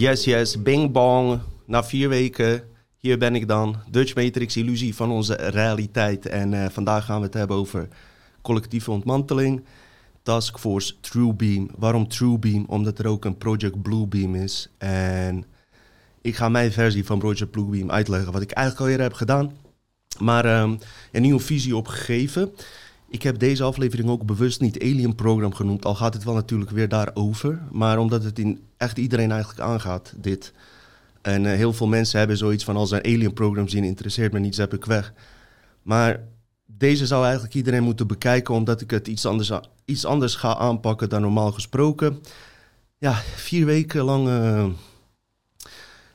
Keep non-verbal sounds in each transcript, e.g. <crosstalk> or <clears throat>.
Yes, yes, bing bong. Na vier weken, hier ben ik dan. Dutch Matrix, illusie van onze realiteit. En uh, vandaag gaan we het hebben over collectieve ontmanteling. Taskforce Truebeam. Waarom Truebeam? Omdat er ook een Project Bluebeam is. En ik ga mijn versie van Project Bluebeam uitleggen. Wat ik eigenlijk al eerder heb gedaan. Maar um, een nieuwe visie opgegeven. Ik heb deze aflevering ook bewust niet Alien Program genoemd. Al gaat het wel natuurlijk weer daarover. Maar omdat het in echt iedereen eigenlijk aangaat, dit. En uh, heel veel mensen hebben zoiets van als een Alien Program zien, interesseert me niet, zet ik weg. Maar deze zou eigenlijk iedereen moeten bekijken, omdat ik het iets anders, iets anders ga aanpakken dan normaal gesproken. Ja, vier weken lang uh,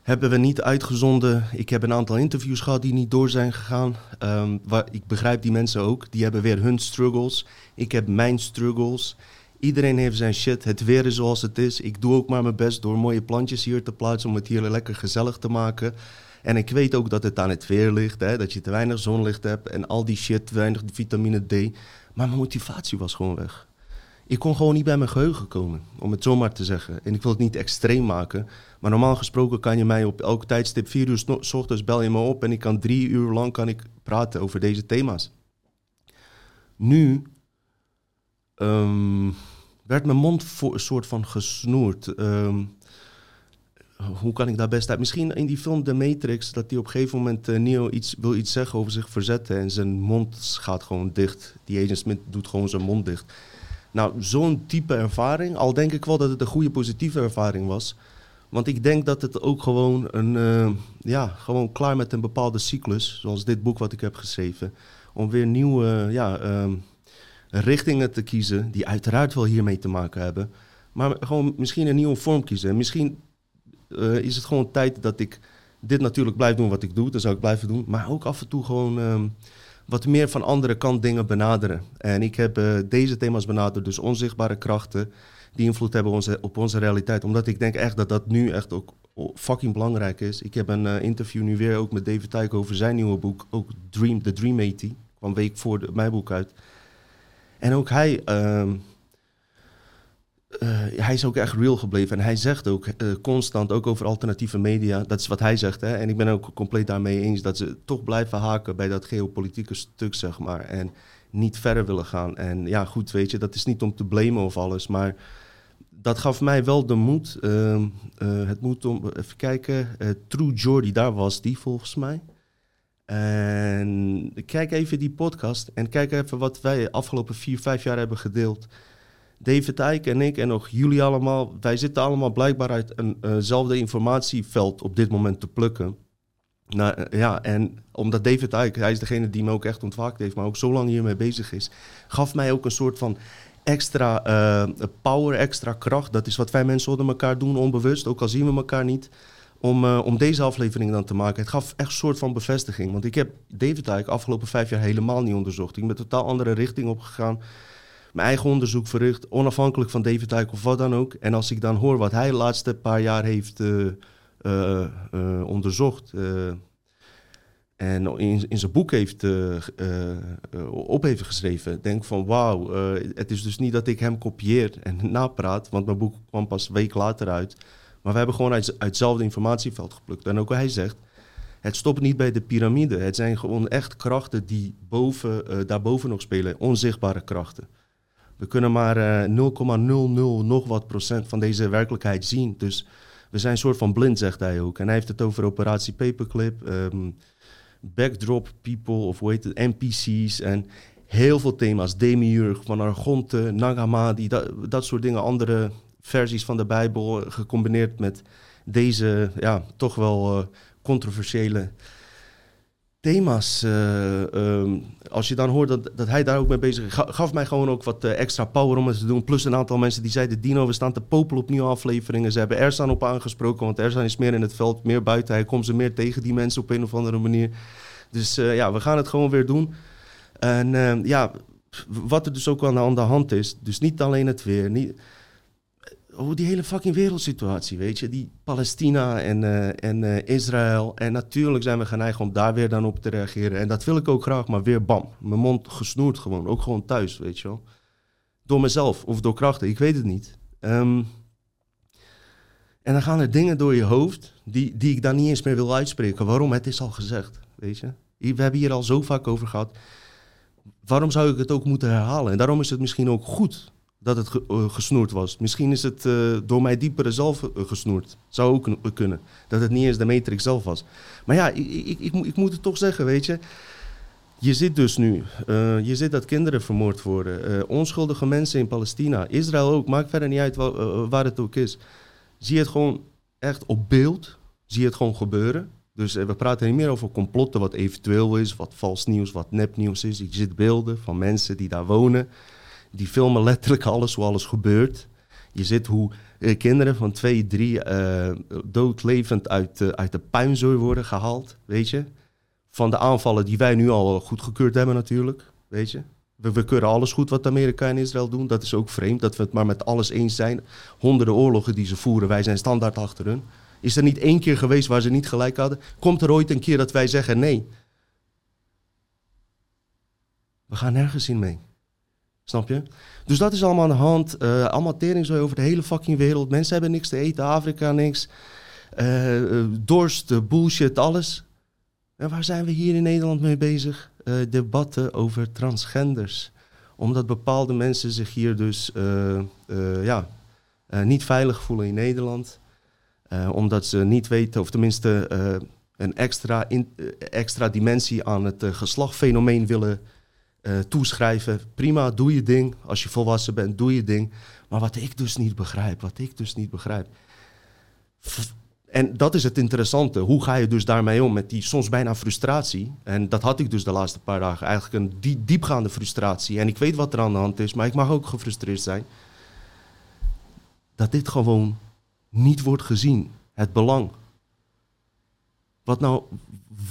hebben we niet uitgezonden. Ik heb een aantal interviews gehad die niet door zijn gegaan. Um, waar, ik begrijp die mensen ook. Die hebben weer hun struggles. Ik heb mijn struggles. Iedereen heeft zijn shit. Het weer is zoals het is. Ik doe ook maar mijn best door mooie plantjes hier te plaatsen om het hier lekker gezellig te maken. En ik weet ook dat het aan het weer ligt, hè, dat je te weinig zonlicht hebt en al die shit, te weinig vitamine D. Maar mijn motivatie was gewoon weg. Ik kon gewoon niet bij mijn geheugen komen, om het zomaar te zeggen. En ik wil het niet extreem maken, maar normaal gesproken kan je mij op elk tijdstip, vier uur s ochtends bel je me op en ik kan drie uur lang kan ik praten over deze thema's. Nu um, werd mijn mond voor een soort van gesnoerd. Um, hoe kan ik daar best uit? Misschien in die film The Matrix, dat hij op een gegeven moment uh, Neo iets, wil iets zeggen over zich verzetten en zijn mond gaat gewoon dicht. Die Agent Smith doet gewoon zijn mond dicht. Nou, zo'n type ervaring, al denk ik wel dat het een goede positieve ervaring was. Want ik denk dat het ook gewoon een, uh, ja, gewoon klaar met een bepaalde cyclus, zoals dit boek wat ik heb geschreven, om weer nieuwe, ja, uh, richtingen te kiezen, die uiteraard wel hiermee te maken hebben. Maar gewoon misschien een nieuwe vorm kiezen. misschien uh, is het gewoon tijd dat ik dit natuurlijk blijf doen wat ik doe. Dat zou ik blijven doen. Maar ook af en toe gewoon um, wat meer van andere kant dingen benaderen. En ik heb uh, deze thema's benaderd. Dus onzichtbare krachten die invloed hebben onze, op onze realiteit. Omdat ik denk echt dat dat nu echt ook fucking belangrijk is. Ik heb een uh, interview nu weer ook met David Tyke over zijn nieuwe boek. Ook Dream, The Dream 80. Kwam week voor mijn boek uit. En ook hij... Uh, hij is ook echt real gebleven. En hij zegt ook uh, constant, ook over alternatieve media, dat is wat hij zegt. Hè? En ik ben ook compleet daarmee eens dat ze toch blijven haken bij dat geopolitieke stuk, zeg maar. En niet verder willen gaan. En ja, goed, weet je, dat is niet om te blamen of alles, maar dat gaf mij wel de moed. Uh, het moet om, even kijken, True Jordy, daar was die volgens mij. En kijk even die podcast en kijk even wat wij afgelopen vier, vijf jaar hebben gedeeld. David Eijk en ik en nog jullie allemaal, wij zitten allemaal blijkbaar uit eenzelfde informatieveld op dit moment te plukken. Nou, uh, ja, en omdat David Eijk, hij is degene die me ook echt ontwaakt heeft, maar ook zo lang hiermee bezig is, gaf mij ook een soort van extra uh, power, extra kracht. Dat is wat wij mensen onder elkaar doen, onbewust, ook al zien we elkaar niet. Om, uh, om deze aflevering dan te maken. Het gaf echt een soort van bevestiging. Want ik heb David eigenlijk afgelopen vijf jaar helemaal niet onderzocht. Ik ben totaal andere richting opgegaan mijn eigen onderzoek verricht, onafhankelijk van David Icke of wat dan ook. En als ik dan hoor wat hij de laatste paar jaar heeft uh, uh, uh, onderzocht en in, in zijn boek heeft op heeft geschreven, denk van wauw, het is dus niet dat ik hem kopieer en <laughs> napraat, want mijn boek kwam pas een week later uit. Maar we hebben gewoon uit, uit hetzelfde informatieveld geplukt. En ook hij zegt, het stopt niet bij de piramide. Het zijn gewoon echt krachten die boven, daarboven nog spelen, onzichtbare krachten. We kunnen maar uh, 0,00 nog wat procent van deze werkelijkheid zien. Dus we zijn een soort van blind, zegt hij ook. En hij heeft het over operatie Paperclip, um, backdrop people of hoe heet het, NPC's en heel veel thema's. Demiurg, van Argonte, Nagamadi, dat, dat soort dingen. Andere versies van de Bijbel gecombineerd met deze ja, toch wel uh, controversiële thema's. Uh, um, als je dan hoort dat, dat hij daar ook mee bezig is, gaf mij gewoon ook wat uh, extra power om het te doen. Plus een aantal mensen die zeiden: Dino, we staan te popelen op nieuwe afleveringen. Ze hebben Erzan op aangesproken, want Erzan is meer in het veld, meer buiten. Hij komt ze meer tegen die mensen op een of andere manier. Dus uh, ja, we gaan het gewoon weer doen. En ja, wat er dus ook aan de hand is, dus niet alleen het weer. Niet, over die hele fucking wereldsituatie, weet je. Die Palestina en, uh, en uh, Israël. En natuurlijk zijn we geneigd om daar weer dan op te reageren. En dat wil ik ook graag, maar weer bam. Mijn mond gesnoerd gewoon. Ook gewoon thuis, weet je wel. Door mezelf of door krachten, ik weet het niet. Um, En dan gaan er dingen door je hoofd die, die ik dan niet eens meer wil uitspreken. Waarom? Het is al gezegd, weet je. We hebben hier al zo vaak over gehad. Waarom zou ik het ook moeten herhalen? En daarom is het misschien ook goed dat het eh, gesnoerd was. Misschien is het uh, door mij diepere zelf uh, gesnoerd. Zou ook kunnen. Dat het niet eens de matrix zelf was. Maar ja, ik, ik, ik, ik moet het toch zeggen, weet je. Je zit dus nu, je ziet dat kinderen vermoord worden. onschuldige mensen in Palestina. Israël ook, maakt verder niet uit waar, waar het ook is. Zie het gewoon echt op beeld. Zie het gewoon gebeuren. Dus we praten niet meer over complotten, wat eventueel is, wat vals nieuws, wat nepnieuws is. Je ziet beelden van mensen die daar wonen die filmen letterlijk alles, hoe alles gebeurt. Je ziet hoe eh, kinderen van twee, drie uh, doodlevend uit, uh, uit de puinzooi worden gehaald, weet je. Van de aanvallen die wij nu al goedgekeurd hebben natuurlijk, weet je. We, we keuren alles goed wat Amerika en Israël doen. Dat is ook vreemd, dat we het maar met alles eens zijn. Honderden oorlogen die ze voeren, wij zijn standaard achter hun. Is er niet één keer geweest waar ze niet gelijk hadden? Komt er ooit een keer dat wij zeggen nee? We gaan nergens in mee. Snap je? Dus dat is allemaal aan de hand. Uh, allemaal teringzooi over de hele fucking wereld. Mensen hebben niks te eten, Afrika niks. Uh, dorst, bullshit, alles. En waar zijn we hier in Nederland mee bezig? Debatten over transgenders. Omdat bepaalde mensen zich hier dus ja, niet veilig voelen in Nederland. omdat ze niet weten, of tenminste een extra, extra dimensie aan het geslachtfenomeen willen uh, toeschrijven. Prima, doe je ding. Als je volwassen bent, doe je ding. Maar wat ik dus niet begrijp, wat ik dus niet begrijp. En dat is het interessante. Hoe ga je dus daarmee om met die soms bijna frustratie? En dat had ik dus de laatste paar dagen. Eigenlijk een die, diepgaande frustratie. En ik weet wat er aan de hand is, maar ik mag ook gefrustreerd zijn. Dat dit gewoon niet wordt gezien. Het belang. Wat nou,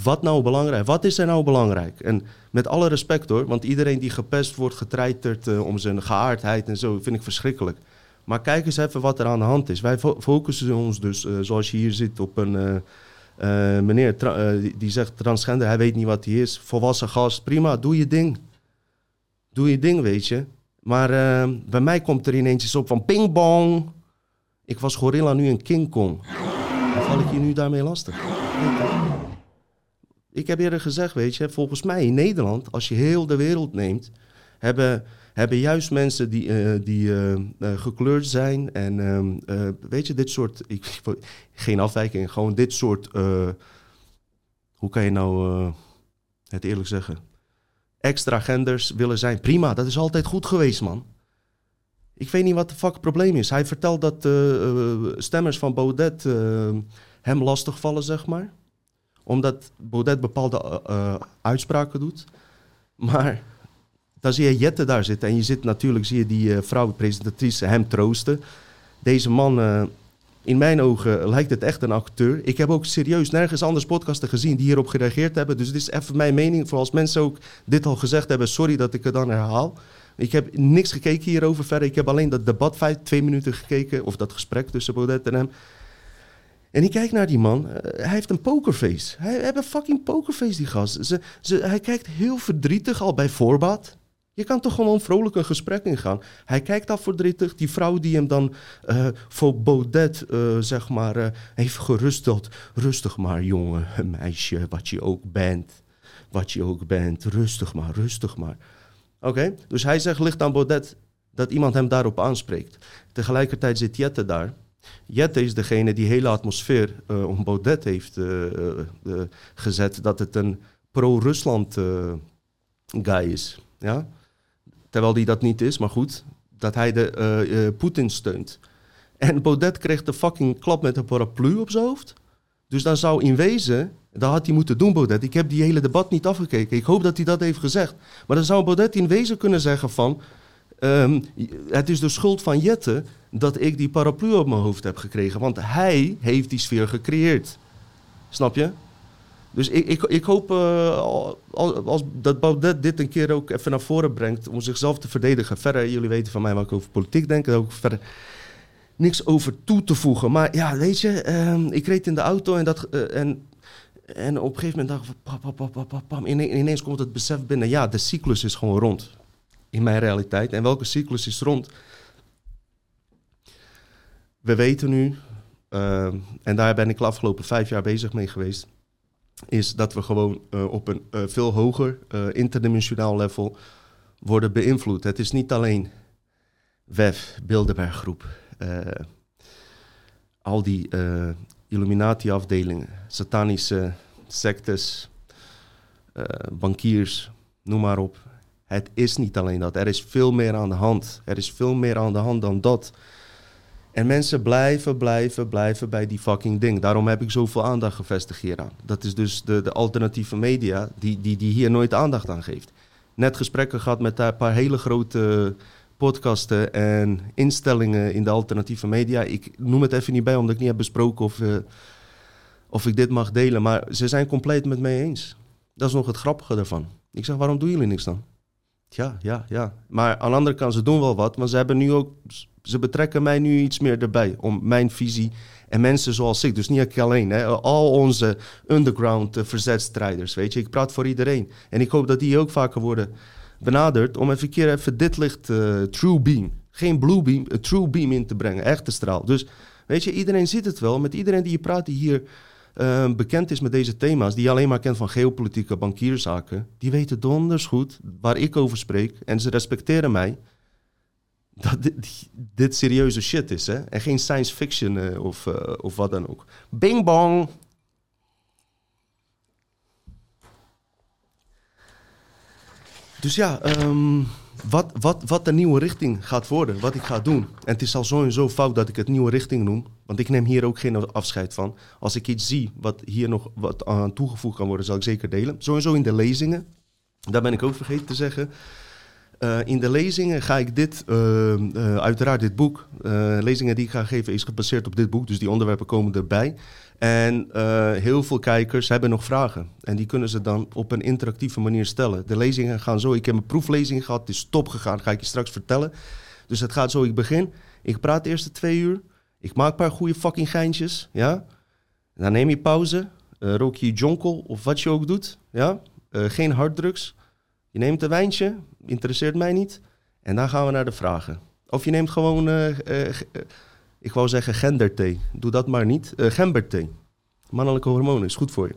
wat nou belangrijk? Wat is er nou belangrijk? En met alle respect hoor, want iedereen die gepest wordt, getreiterd uh, om zijn geaardheid en zo, vind ik verschrikkelijk. Maar kijk eens even wat er aan de hand is. Wij focussen ons dus, uh, zoals je hier zit, op een uh, meneer die, die zegt transgender, hij weet niet wat hij is. Volwassen gast, prima, doe je ding. Doe je ding, weet je. Maar bij mij komt er ineens op van ping-bong. Ik was gorilla, nu een King Kong. Dan val ik je nu daarmee lastig. Ik heb eerder gezegd, weet je, volgens mij in Nederland, als je heel de wereld neemt, hebben, hebben juist mensen die, uh, die uh, gekleurd zijn en uh, weet je, dit soort, ik, geen afwijking, gewoon dit soort, hoe kan je nou het eerlijk zeggen, extra genders willen zijn. Prima, dat is altijd goed geweest, man. Ik weet niet wat de fuck het probleem is. Hij vertelt dat stemmers van Baudet hem lastigvallen, zeg maar omdat Baudet bepaalde uh, uitspraken doet. Maar dan zie je Jette daar zitten. En je zit natuurlijk, zie je die uh, hem troosten. Deze man, in mijn ogen, lijkt het echt een acteur. Ik heb ook serieus nergens anders podcasten gezien die hierop gereageerd hebben. Dus dit is even mijn mening. Voor als mensen ook dit al gezegd hebben, sorry dat ik het dan herhaal. Ik heb niks gekeken hierover verder. Ik heb alleen dat debat vijf, twee minuten gekeken. Of dat gesprek tussen Baudet en hem. En ik kijk naar die man. Uh, hij heeft een pokerface. Hij, heeft een fucking pokerface, die gast. Ze, ze, hij kijkt heel verdrietig al bij voorbaat. Je kan toch gewoon vrolijk een gesprek ingaan. Hij kijkt al verdrietig. Die vrouw die hem dan uh, voor Baudet, uh, zeg maar, heeft gerusteld. Rustig maar, jongen, meisje, wat je ook bent. Wat je ook bent. Rustig maar, rustig maar. Oké, dus hij zegt, ligt aan Baudet dat iemand hem daarop aanspreekt. Tegelijkertijd zit Jette daar. Jette is degene die hele atmosfeer uh, om Baudet heeft uh, uh, gezet. Dat het een pro-Rusland guy is. Ja? Terwijl die dat niet is, maar goed. Dat hij de Poetin steunt. En Baudet kreeg de fucking klap met een paraplu op zijn hoofd. Dus dan zou in wezen, dat had hij moeten doen, Baudet. Ik heb die hele debat niet afgekeken. Ik hoop dat hij dat heeft gezegd. Maar dan zou Baudet in wezen kunnen zeggen van... Um, het is de schuld van Jette dat ik die paraplu op mijn hoofd heb gekregen. Want hij heeft die sfeer gecreëerd. Snap je? Dus ik, ik, ik hoop uh, als, dat Baudet dit een keer ook even naar voren brengt om zichzelf te verdedigen. Verder, jullie weten van mij wat ik over politiek denk. Ook verder niks over toe te voegen. Maar ja, weet je, uh, ik reed in de auto en, dat, uh, en, en op een gegeven moment dacht ik, ineens komt het besef binnen. Ja, de cyclus is gewoon rond in mijn realiteit. En welke cyclus is rond? We weten nu, eh, en daar ben ik de afgelopen vijf jaar bezig mee geweest, is dat we gewoon eh, op een eh, veel hoger interdimensionaal level worden beïnvloed. Het is niet alleen WEF, Bilderberg Groep, al die Illuminati-afdelingen, satanische sectes, bankiers, noem maar op. Het is niet alleen dat. Er is veel meer aan de hand. Er is veel meer aan de hand dan dat. En mensen blijven, blijven, blijven bij die fucking ding. Daarom heb ik zoveel aandacht gevestigd hieraan. Dat is dus de, de alternatieve media die, die, die hier nooit aandacht aan geeft. Net gesprekken gehad met een paar hele grote podcasten en instellingen in de alternatieve media. Ik noem het even niet bij omdat ik niet heb besproken of, uh, of ik dit mag delen. Maar ze zijn compleet met mij eens. Dat is nog het grappige ervan. Ik zeg, waarom doen jullie niks dan? Ja, ja, ja. Maar aan de andere kant, ze doen wel wat. Maar ze hebben nu ook ze betrekken mij nu iets meer erbij om mijn visie en mensen zoals ik, dus niet ik alleen, hè, al onze underground uh, verzetstrijders, weet je, ik praat voor iedereen. En ik hoop dat die ook vaker worden benaderd om even een keer even dit licht, uh, true beam, geen blue beam, een true beam in te brengen, echte straal. Dus weet je, iedereen ziet het wel, met iedereen die je praat die hier uh, bekend is met deze thema's, die je alleen maar kent van geopolitieke bankierzaken, die weten donders goed waar ik over spreek en ze respecteren mij dat dit, dit, serieuze shit is. Hè? En geen science fiction uh, of, uh, of wat dan ook. Bing bong! Dus ja, um, wat, wat, wat de nieuwe richting gaat worden, wat ik ga doen. En het is al zo en zo fout dat ik het nieuwe richting noem. Want ik neem hier ook geen afscheid van. Als ik iets zie wat hier nog wat aan toegevoegd kan worden, zal ik zeker delen. Sowieso in de lezingen. Daar ben ik ook vergeten te zeggen. Uh, in de lezingen ga ik dit, uh, uh, uiteraard dit boek, lezingen die ik ga geven is gebaseerd op dit boek, dus die onderwerpen komen erbij. En heel veel kijkers hebben nog vragen en die kunnen ze dan op een interactieve manier stellen. De lezingen gaan zo, ik heb een proeflezing gehad, het is top gegaan, ga ik je straks vertellen. Dus het gaat zo, ik begin, ik praat de eerste twee uur, ik maak een paar goede fucking geintjes, ja. Dan neem je pauze, rook je jonkel of wat je ook doet, ja. geen harddrugs. Je neemt een wijntje, interesseert mij niet. En dan gaan we naar de vragen. Of je neemt gewoon, uh, uh, ik wou zeggen genderthee. Doe dat maar niet. Uh, gemberthee. Mannelijke hormonen is goed voor je.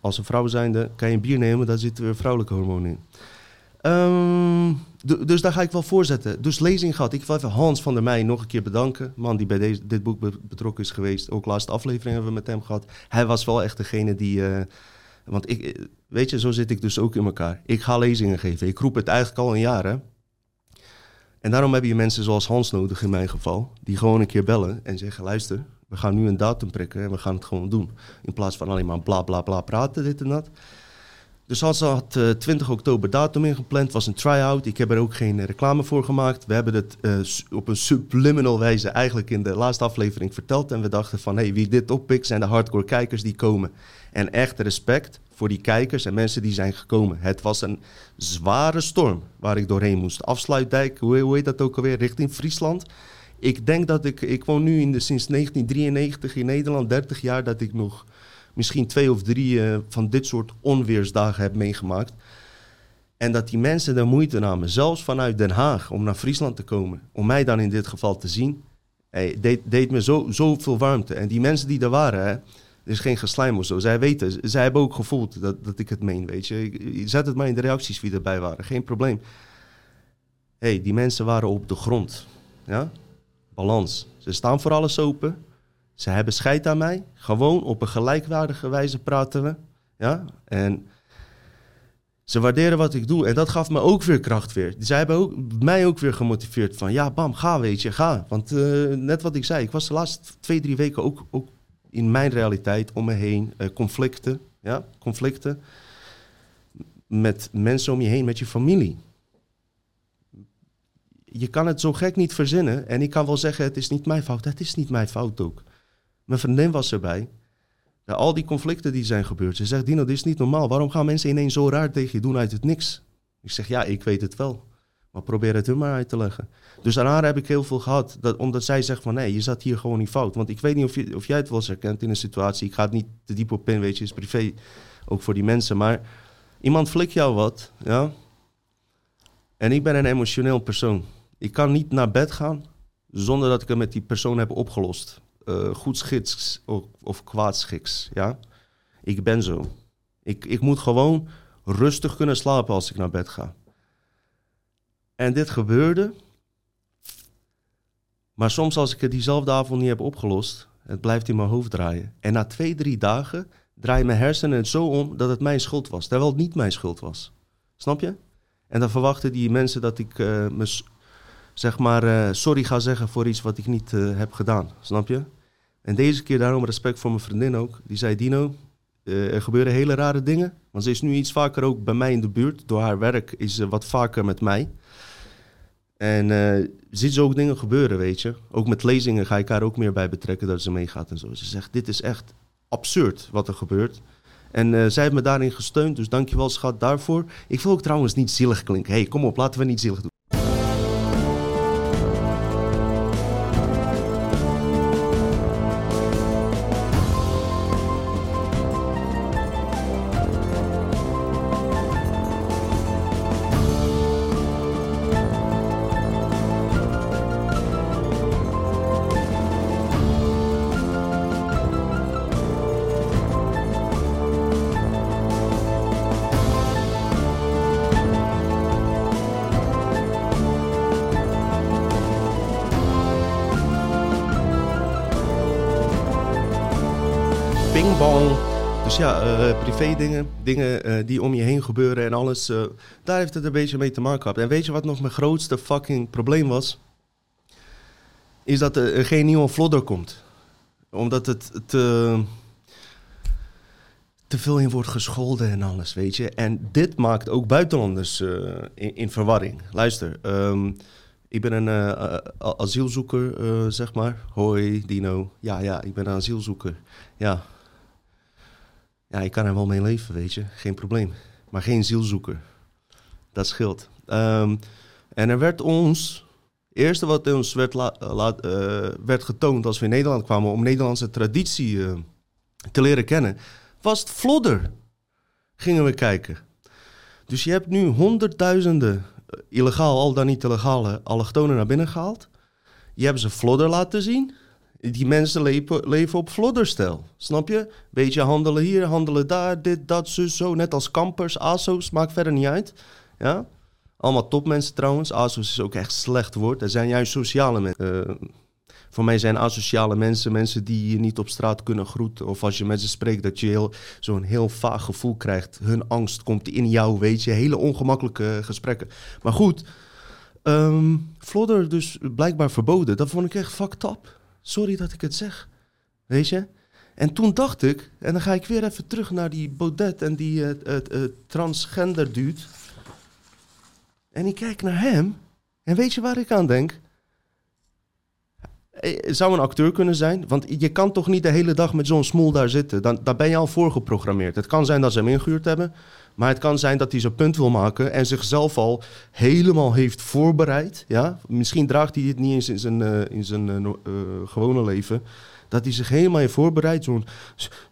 Als een vrouw zijnde kan je een bier nemen, daar zitten weer vrouwelijke hormonen in. Um, dus daar ga ik wel voorzetten. Dus lezing gehad. Ik wil even Hans van der Meij nog een keer bedanken. Man die bij deze, dit boek betrokken is geweest. Ook laatste aflevering hebben we met hem gehad. Hij was wel echt degene die want ik, weet je, zo zit ik dus ook in elkaar. Ik ga lezingen geven. Ik roep het eigenlijk al een jaar. Hè? En daarom heb je mensen zoals Hans nodig in mijn geval. Die gewoon een keer bellen en zeggen: luister, we gaan nu een datum prikken en we gaan het gewoon doen. In plaats van alleen maar bla bla bla praten, dit en dat. Dus Hans had uh, eh, 20 oktober datum ingepland, was een try-out. Ik heb er ook geen reclame voor gemaakt. We hebben het uh, op een subliminal wijze eigenlijk in de laatste aflevering verteld. En we dachten van, hé, hey, wie dit oppikt zijn de hardcore kijkers die komen. En echt respect voor die kijkers en mensen die zijn gekomen. Het was een zware storm waar ik doorheen moest. Afsluitdijk, hoe, heet dat ook alweer, richting Friesland. Ik denk dat ik, ik woon nu in de, sinds 1993 in Nederland, 30 jaar, dat ik nog misschien twee of drie uh, van dit soort onweersdagen heb meegemaakt. En dat die mensen de moeite namen, zelfs vanuit Den Haag, om naar Friesland te komen. Om mij dan in dit geval te zien. Hey, deed, deed me zo, zoveel warmte. En die mensen die er waren, hè, er is geen geslijm of zo. Zij weten, zij hebben ook gevoeld dat, dat ik het meen, weet je. Zet het maar in de reacties wie erbij waren, geen probleem. hey, die mensen waren op de grond. Ja? Balans. Ze staan voor alles open. Ze hebben scheid aan mij. Gewoon op een gelijkwaardige wijze praten we. Ja? En ze waarderen wat ik doe. En dat gaf me ook weer kracht weer. Zij hebben ook, mij ook weer gemotiveerd van... ja, bam, ga, weet je, ga. Want uh, net wat ik zei, ik was de laatste twee, drie weken ook, ook in mijn realiteit om me heen uh, conflicten. Ja, conflicten met mensen om je heen, met je familie. Je kan het zo gek niet verzinnen. En ik kan wel zeggen, het is niet mijn fout. Het is niet mijn fout ook. Mijn vriendin was erbij. Al die conflicten die zijn gebeurd. Ze zegt, Dino, dit is niet normaal. Waarom gaan mensen ineens zo raar tegen je doen uit het niks? Ik zeg, ja, ik weet het wel. Probeer het hun maar uit te leggen. Dus haar heb ik heel veel gehad. Dat, omdat zij zegt van nee, je zat hier gewoon niet fout. Want ik weet niet of, je, of jij het wel eens herkent in een situatie. Ik ga het niet te diep op in, weet je, is privé. Ook voor die mensen. Maar iemand flikt jou wat, ja. En ik ben een emotioneel persoon. Ik kan niet naar bed gaan zonder dat ik het met die persoon heb opgelost. uh, goedschiks of, of kwaadschiks. Ja? Ik ben zo. Ik, ik moet gewoon rustig kunnen slapen als ik naar bed ga. En dit gebeurde. Maar soms als ik het diezelfde avond niet heb opgelost, het blijft in mijn hoofd draaien. En na twee, drie dagen draaien mijn hersenen het zo om dat het mijn schuld was. Terwijl het niet mijn schuld was. Snap je? En dan verwachten die mensen dat ik uh, me, zeg maar, uh, sorry ga zeggen voor iets wat ik niet uh, heb gedaan. Snap je? En deze keer daarom respect voor mijn vriendin ook. Die zei, Dino, er gebeuren hele rare dingen. Want ze is nu iets vaker ook bij mij in de buurt. Door haar werk is ze wat vaker met mij. En uh, ziet ze ook dingen gebeuren, weet je. Ook met lezingen ga ik haar ook meer bij betrekken dat ze meegaat en zo. Ze zegt, dit is echt absurd wat er gebeurt. En uh, zij heeft me daarin gesteund, dus dankjewel schat daarvoor. Ik wil ook trouwens niet zielig klinken. hey, kom op, laten we niet zielig doen. Uh, privé dingen, dingen uh, die om je heen gebeuren en alles. Uh, daar heeft het een beetje mee te maken gehad. En weet je wat nog mijn grootste fucking probleem was? Is dat er geen nieuwe vlodder komt. Omdat het te, te veel in wordt gescholden en alles, weet je. En dit maakt ook buitenlanders in, in, verwarring. Luister, um, ik ben een asielzoeker, zeg maar. Hoi, Dino. Ja, ja, ik ben een asielzoeker. Ja, ja, ik kan er wel mee leven, weet je. Geen probleem. Maar geen zielzoeker. Dat scheelt. Um, en er werd ons... Het eerste wat ons werd, uh, werd getoond als we in Nederland kwamen... om Nederlandse traditie uh, te leren kennen... was het vlodder. Gingen we kijken. Dus je hebt nu honderdduizenden uh, illegaal, al dan niet illegale allochtonen naar binnen gehaald. Je hebt ze vlodder laten zien... Die mensen leven, leven op vlodderstijl, snap je? Beetje handelen hier, handelen daar, dit, dat, zus, zo. Net als kampers, ASO's, maakt verder niet uit. Ja? Allemaal topmensen trouwens. ASO's is ook echt slecht woord. Er zijn juist sociale mensen. Uh, voor mij zijn asociale mensen mensen die je niet op straat kunnen groeten. Of als je met ze spreekt, dat je zo'n heel vaag gevoel krijgt. Hun angst komt in jou, weet je. Hele ongemakkelijke gesprekken. Maar goed, um, dus blijkbaar verboden. Dat vond ik echt fucked. Sorry dat ik het zeg. Weet je? En toen dacht ik, en dan ga ik weer even terug naar die Baudet en die uh, transgender dude. En ik kijk naar hem. En weet je waar ik aan denk? Het zou een acteur kunnen zijn, want je kan toch niet de hele dag met zo'n smoel daar zitten. Dan, daar ben je al voor geprogrammeerd. Het kan zijn dat ze hem ingehuurd hebben, maar het kan zijn dat hij zijn punt wil maken en zichzelf al helemaal heeft voorbereid. Ja? Misschien draagt hij dit niet eens in zijn, uh, in zijn uh, uh, gewone leven. Dat hij zich helemaal heeft voorbereid. Zo'n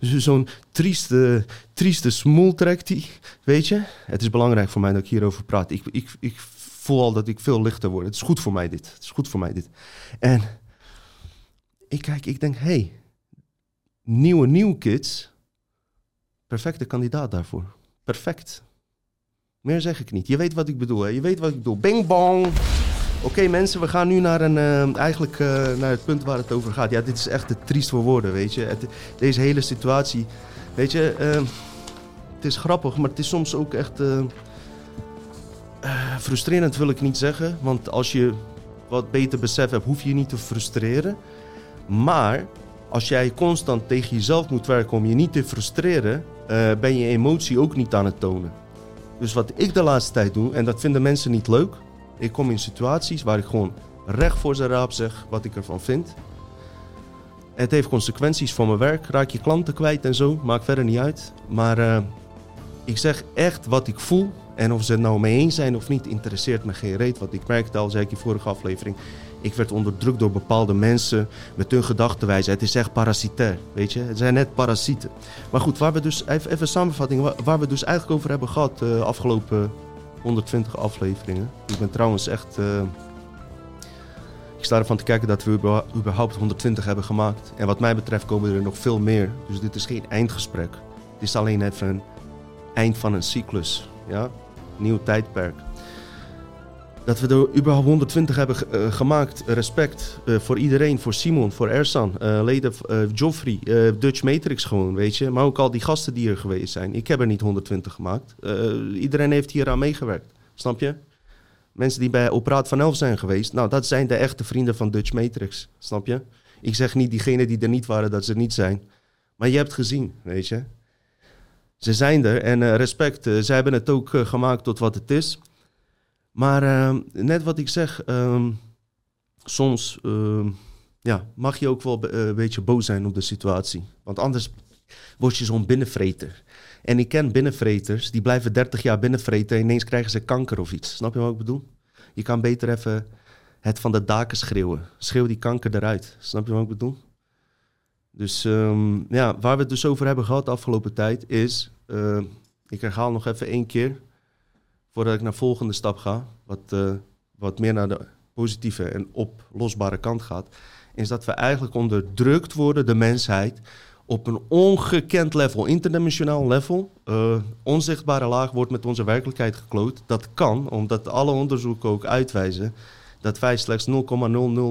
zo'n trieste, trieste smoel trekt hij. Weet je? Het is belangrijk voor mij dat ik hierover praat. Ik, ik, ik voel al dat ik veel lichter word. Het is goed voor mij dit. Het is goed voor mij dit. En ik kijk, ik denk, hé, hey, nieuwe nieuw kids, perfecte kandidaat daarvoor. Perfect. Meer zeg ik niet. Je weet wat ik bedoel. Hè? Je weet wat ik bedoel. Bing bong. Oké mensen, we gaan nu naar, een, uh, eigenlijk, uh, naar het punt waar het over gaat. Ja, dit is echt te triest voor woorden, weet je. Het, deze hele situatie, weet je, uh, het is grappig, maar het is soms ook echt frustrerend, wil ik niet zeggen. Want als je wat beter besef hebt, hoef je je niet te frustreren. Maar als jij constant tegen jezelf moet werken om je niet te frustreren, uh, ben je emotie ook niet aan het tonen. Dus wat ik de laatste tijd doe, en dat vinden mensen niet leuk, ik kom in situaties waar ik gewoon recht voor zijn raap zeg wat ik ervan vind. Het heeft consequenties voor mijn werk, raak je klanten kwijt en zo, maakt verder niet uit. Maar uh, ik zeg echt wat ik voel en of ze het nou mee eens zijn of niet, interesseert me geen reet. Want ik merkte al, zei ik in vorige aflevering, ik werd onderdrukt door bepaalde mensen met hun gedachtenwijze. Het is echt parasitair, weet je. Het zijn net parasieten. Maar goed, waar we dus, even, even samenvatting, waar, we dus eigenlijk over hebben gehad de uh, afgelopen 120 afleveringen. Ik ben trouwens echt... Ik ik sta ervan te kijken dat we überhaupt 120 hebben gemaakt. En wat mij betreft komen er nog veel meer. Dus dit is geen eindgesprek. Het is alleen even een eind van een cyclus. Ja? Nieuw tijdperk. Dat we er überhaupt 120 hebben uh, gemaakt. Respect uh, voor iedereen. Voor Simon, voor Ersan, uh, leden, Joffrey, Dutch Matrix gewoon, weet je. Maar ook al die gasten die er geweest zijn. Ik heb er niet 120 gemaakt. iedereen heeft hier aan meegewerkt. Snap je? Mensen die bij Operaat van Elf zijn geweest. Nou, dat zijn de echte vrienden van Dutch Matrix. Snap je? Ik zeg niet diegenen die er niet waren dat ze niet zijn. Maar je hebt gezien, weet je. Ze zijn er en respect. ze hebben het ook gemaakt tot wat het is. Maar ehm, net wat ik zeg, ehm, soms ehm, ja, mag je ook wel eh, een beetje boos zijn op de situatie. Want anders word je zo'n binnenvreter. En ik ken binnenvreters, die blijven 30 jaar binnenvreten en ineens krijgen ze kanker of iets. Snap je wat ik bedoel? Je kan beter even het van de daken schreeuwen. Schreeuw die kanker eruit. Snap je wat ik bedoel? Dus ja, waar we het dus over hebben gehad de afgelopen tijd is... ik herhaal nog even één keer voordat ik naar de volgende stap ga, wat, uh, wat meer naar de positieve en oplosbare kant gaat, is dat we eigenlijk onderdrukt worden, de mensheid, op een ongekend level, interdimensionaal level. Uh, onzichtbare laag wordt met onze werkelijkheid gekloot. Dat kan, omdat alle onderzoeken ook uitwijzen dat wij slechts 0,00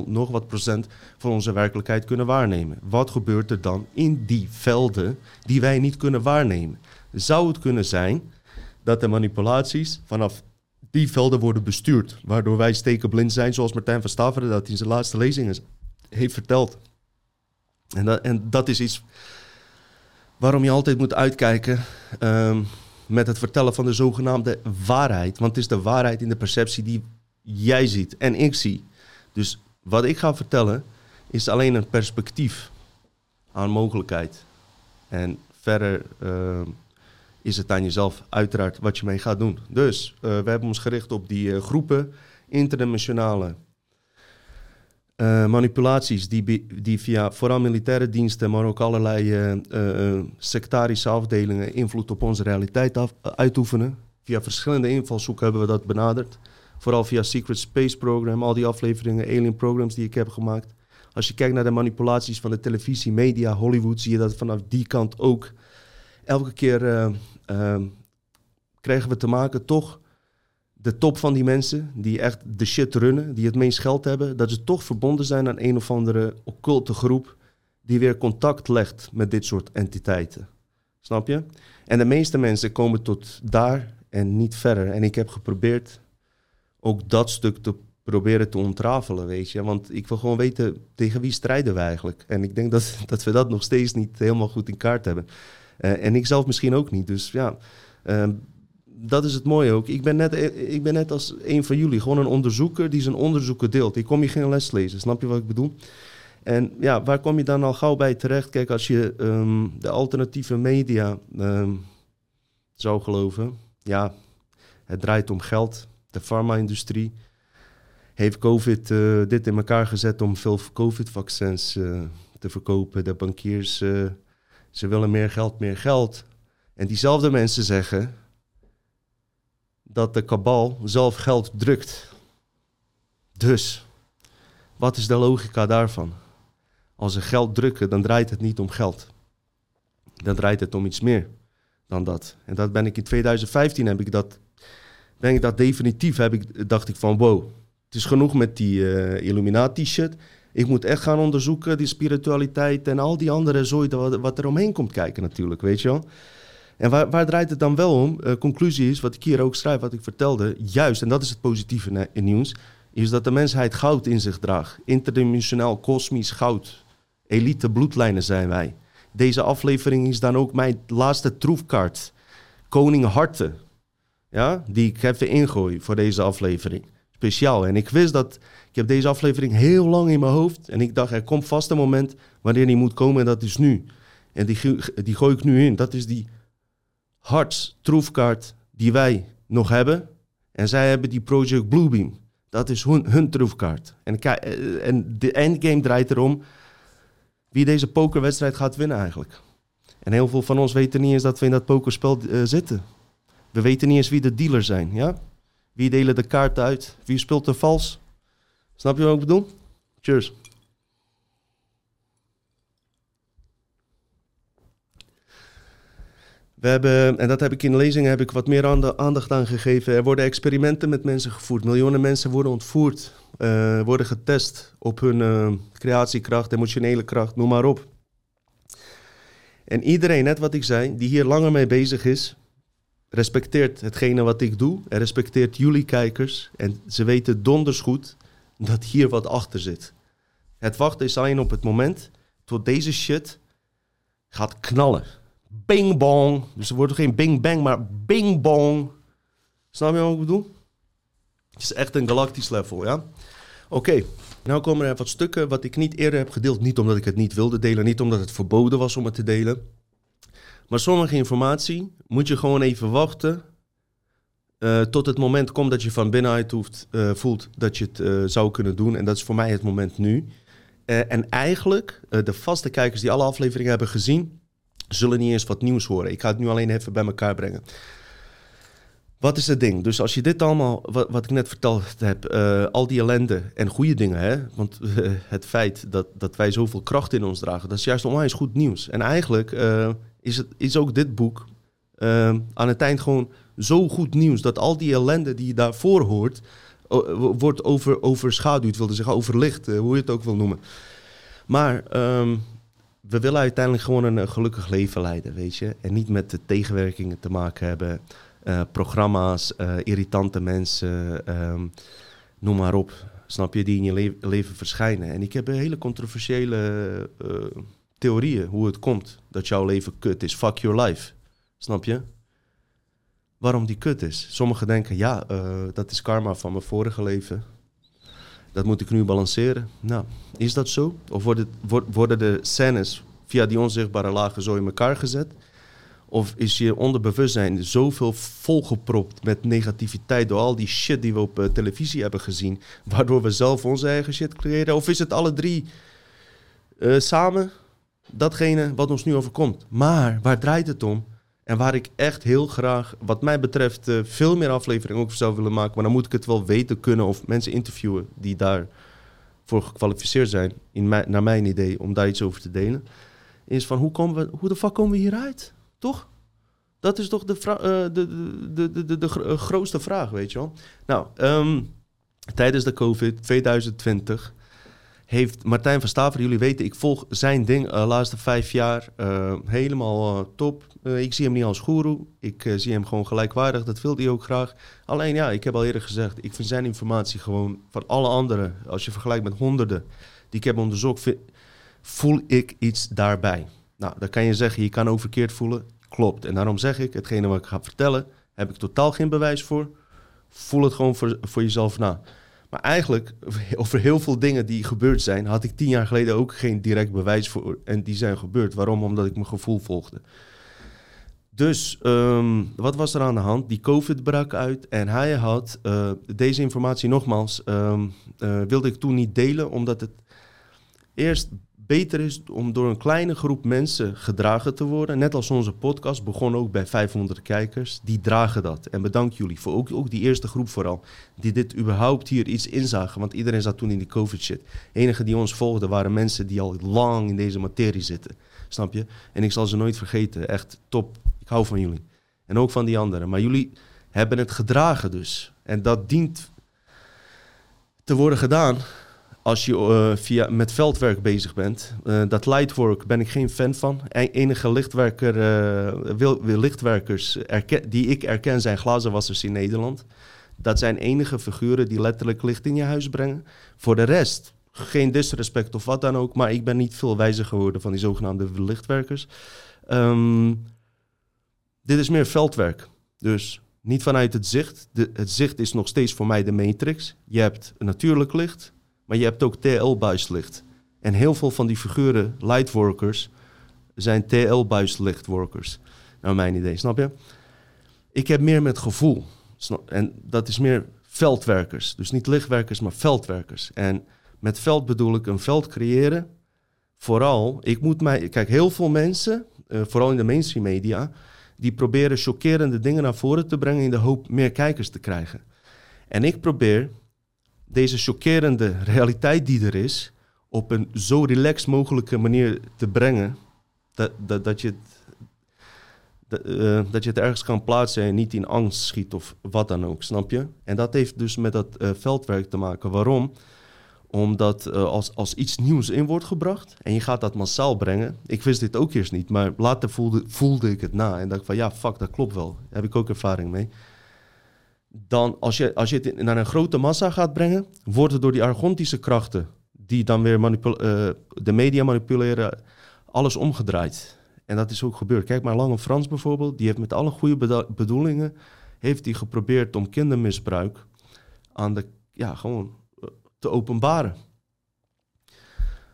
nog wat procent van onze werkelijkheid kunnen waarnemen. Wat gebeurt er dan in die velden die wij niet kunnen waarnemen? Zou het kunnen zijn dat de manipulaties vanaf die velden worden bestuurd. Waardoor wij stekenblind zijn, zoals Martijn van Staveren dat in zijn laatste lezingen heeft verteld. En dat, en dat is iets waarom je altijd moet uitkijken um, met het vertellen van de zogenaamde waarheid. Want het is de waarheid in de perceptie die jij ziet en ik zie. Dus wat ik ga vertellen is alleen een perspectief aan mogelijkheid. En verder uh, is het aan jezelf uiteraard wat je mee gaat doen. Dus uh, we hebben ons gericht op die uh, groepen, interdimensionale uh, manipulaties die, die via vooral militaire diensten, maar ook allerlei sectarische afdelingen invloed op onze realiteit af, uitoefenen. Via verschillende invalshoeken hebben we dat benaderd. Vooral via Secret Space Program, al die afleveringen, alien programs die ik heb gemaakt. Als je kijkt naar de manipulaties van de televisie, media, Hollywood, zie je dat vanaf die kant ook elke keer uh, krijgen we te maken toch de top van die mensen die echt de shit runnen, die het meest geld hebben, dat ze toch verbonden zijn aan een of andere occulte groep die weer contact legt met dit soort entiteiten. Snap je? En de meeste mensen komen tot daar en niet verder. En ik heb geprobeerd ook dat stuk te proberen te ontrafelen, weet je. Want ik wil gewoon weten tegen wie strijden we eigenlijk. En ik denk dat, <laughs> dat we dat nog steeds niet helemaal goed in kaart hebben. Uh, en ik zelf misschien ook niet. Dus ja, uh, dat is het mooie ook. Ik ben, net, ik ben net als een van jullie, gewoon een onderzoeker die zijn onderzoeken deelt. Ik kom je geen les lezen, snap je wat ik bedoel? En ja, waar kom je dan al gauw bij terecht? Kijk, als je um, de alternatieve media um, zou geloven, ja, het draait om geld. De farma-industrie heeft COVID uh, dit in elkaar gezet om veel COVID-vaccins te verkopen. De bankiers ze willen meer geld, meer geld. En diezelfde mensen zeggen dat de kabal zelf geld drukt. Dus, wat is de logica daarvan? Als ze geld drukken, dan draait het niet om geld. Dan draait het om iets meer dan dat. En dat ben ik in 2015 heb ik dat, ben ik dat definitief, heb ik, dacht ik van wow, het is genoeg met die uh, Illuminati shit. Ik moet echt gaan onderzoeken, die spiritualiteit en al die andere zooi wat, er omheen komt kijken natuurlijk, weet je wel. En waar, waar draait het dan wel om? Uh, conclusie is, wat ik hier ook schrijf, wat ik vertelde, juist, en dat is het positieve nieuws, is dat de mensheid goud in zich draagt. Interdimensionaal, kosmisch goud. Elite bloedlijnen zijn wij. Deze aflevering is dan ook mijn laatste troefkaart. Koning Harten. Ja, die ik even ingooi voor deze aflevering. Speciaal. En ik wist dat ik heb deze aflevering heel lang in mijn hoofd. En ik dacht, er komt vast een moment wanneer die moet komen en dat is nu. En die, die gooi ik nu in. Dat is die hartstroefkaart die wij nog hebben. En zij hebben die Project Bluebeam. Dat is hun, hun troefkaart. En, eh, en de endgame draait erom wie deze pokerwedstrijd gaat winnen eigenlijk. En heel veel van ons weten niet eens dat we in dat pokerspel uh, zitten. We weten niet eens wie de dealers zijn, ja? Wie delen de kaart uit? Wie speelt er vals? Snap je wat ik bedoel? Cheers. We hebben, en dat heb ik in de lezing heb ik wat meer aandacht aan gegeven. Er worden experimenten met mensen gevoerd. Miljoenen mensen worden ontvoerd, uh, worden getest op hun uh, creatiekracht, emotionele kracht, noem maar op. En iedereen, net wat ik zei, die hier langer mee bezig is, respecteert hetgene wat ik doe. En respecteert jullie kijkers. En ze weten donders goed dat hier wat achter zit. Het wachten is alleen op het moment tot deze shit gaat knallen. Bing bong. Dus er wordt geen bing bang, maar bing bong. Snap je wat ik bedoel? Het is echt een galactisch level, ja? Oké, nou komen er wat stukken wat ik niet eerder heb gedeeld. Niet omdat ik het niet wilde delen, niet omdat het verboden was om het te delen. Maar sommige informatie moet je gewoon even wachten. Uh, tot het moment komt dat je van binnenuit hoeft, uh, voelt dat je het uh, zou kunnen doen. En dat is voor mij het moment nu. en eigenlijk, de vaste kijkers die alle afleveringen hebben gezien, zullen niet eens wat nieuws horen. Ik ga het nu alleen even bij elkaar brengen. Wat is het ding? Dus als je dit allemaal, wat, wat ik net verteld heb, al die ellende en goede dingen, hè? want het feit dat, dat wij zoveel kracht in ons dragen, dat is juist onwijs goed nieuws. En eigenlijk is, het, is ook dit boek aan het eind gewoon zo goed nieuws dat al die ellende die je daarvoor hoort, wordt over, overschaduwd, wilde zeggen, overlicht, hoe je het ook wil noemen. Maar um, we willen uiteindelijk gewoon een, gelukkig leven leiden, weet je. En niet met de tegenwerkingen te maken hebben. Uh, programma's, irritante mensen, um, noem maar op. Snap je, die in je le leven verschijnen. En ik heb hele controversiële theorieën hoe het komt dat jouw leven kut is. Fuck your life. Snap je? Waarom die kut is. Sommigen denken, ja, dat is karma van mijn vorige leven. Dat moet ik nu balanceren. Nou, is dat zo? Of worden, worden de scènes via die onzichtbare lagen zo in elkaar gezet? Of is je onderbewustzijn zoveel volgepropt met negativiteit door al die shit die we op uh, televisie hebben gezien, waardoor we zelf onze eigen shit creëren? Of is het alle drie uh, samen datgene wat ons nu overkomt? Maar waar draait het om? En waar ik echt heel graag, wat mij betreft, uh, veel meer afleveringen ook zou willen maken. Maar dan moet ik het wel weten kunnen of mensen interviewen die daarvoor gekwalificeerd zijn, in naar mijn idee, om daar iets over te delen. Is van hoe, komen we, hoe de fuck komen we hieruit? Toch? Dat is toch de, uh, de, de, de, de, de, grootste vraag, weet je wel. Nou, um, tijdens de COVID 2020 heeft Martijn van Staver, jullie weten, ik volg zijn ding de uh, laatste vijf jaar uh, helemaal uh, top. ik zie hem niet als guru, ik zie hem gewoon gelijkwaardig, dat wil hij ook graag. Alleen ja, ik heb al eerder gezegd, ik vind zijn informatie gewoon van alle anderen, als je vergelijkt met honderden die ik heb onderzocht, voel ik iets daarbij. Nou, dan kan je zeggen, je kan ook verkeerd voelen. Klopt. En daarom zeg ik, hetgene wat ik ga vertellen, heb ik totaal geen bewijs voor. Voel het gewoon voor, voor jezelf na. Maar eigenlijk, over heel veel dingen die gebeurd zijn, had ik tien jaar geleden ook geen direct bewijs voor. En die zijn gebeurd. Waarom? Omdat ik mijn gevoel volgde. Dus um, wat was er aan de hand? Die COVID brak uit en hij had uh, deze informatie nogmaals, um, uh, wilde ik toen niet delen, omdat het eerst beter is om door een kleine groep mensen gedragen te worden. Net als onze podcast begon ook bij 500 kijkers. Die dragen dat. En bedankt jullie voor ook, ook die eerste groep vooral. Die dit überhaupt hier iets inzagen. Want iedereen zat toen in die covid shit. De enige die ons volgden waren mensen die al lang in deze materie zitten. Snap je? En ik zal ze nooit vergeten. Echt top. Ik hou van jullie. En ook van die anderen. Maar jullie hebben het gedragen dus. En dat dient te worden gedaan als je uh, via, met veldwerk bezig bent. Uh, dat lightwork ben ik geen fan van. E enige lichtwerker, uh, wil, wil lichtwerkers die ik erken zijn glazenwassers in Nederland. Dat zijn enige figuren die letterlijk licht in je huis brengen. Voor de rest, geen disrespect of wat dan ook. Maar ik ben niet veel wijzer geworden van die zogenaamde lichtwerkers. Um, dit is meer veldwerk. Dus niet vanuit het zicht. De, het zicht is nog steeds voor mij de matrix. Je hebt natuurlijk licht, maar je hebt ook TL-buislicht. En heel veel van die figuren, lightworkers, zijn TL-buislichtworkers. Naar mijn idee, snap je? Ik heb meer met gevoel. En dat is meer veldwerkers. Dus niet lichtwerkers, maar veldwerkers. En met veld bedoel ik een veld creëren. Vooral, ik moet mij... Kijk, heel veel mensen, uh, vooral in de mainstream media... die proberen chockerende dingen naar voren te brengen... in de hoop meer kijkers te krijgen. En ik probeer deze chockerende realiteit die er is, op een zo relaxed mogelijke manier te brengen. Dat, dat, dat, je, het, dat, eh, dat je het ergens kan plaatsen en niet in angst schiet of wat dan ook, snap je? En dat heeft dus met dat eh, veldwerk te maken. Waarom? Omdat uh, als, als iets nieuws in wordt gebracht en je gaat dat massaal brengen. Ik wist dit ook eerst niet, maar later voelde, voelde ik het na. En dacht van ja, fuck, dat klopt wel. Daar heb ik ook ervaring mee. Dan als je, als je het naar een grote massa gaat brengen, wordt het door die argontische krachten, die dan weer uh, de media manipuleren, alles omgedraaid. En dat is ook gebeurd. Kijk maar Lange Frans bijvoorbeeld, die heeft met alle goede bedoelingen, heeft hij geprobeerd om kindermisbruik aan de, ja, gewoon te openbaren.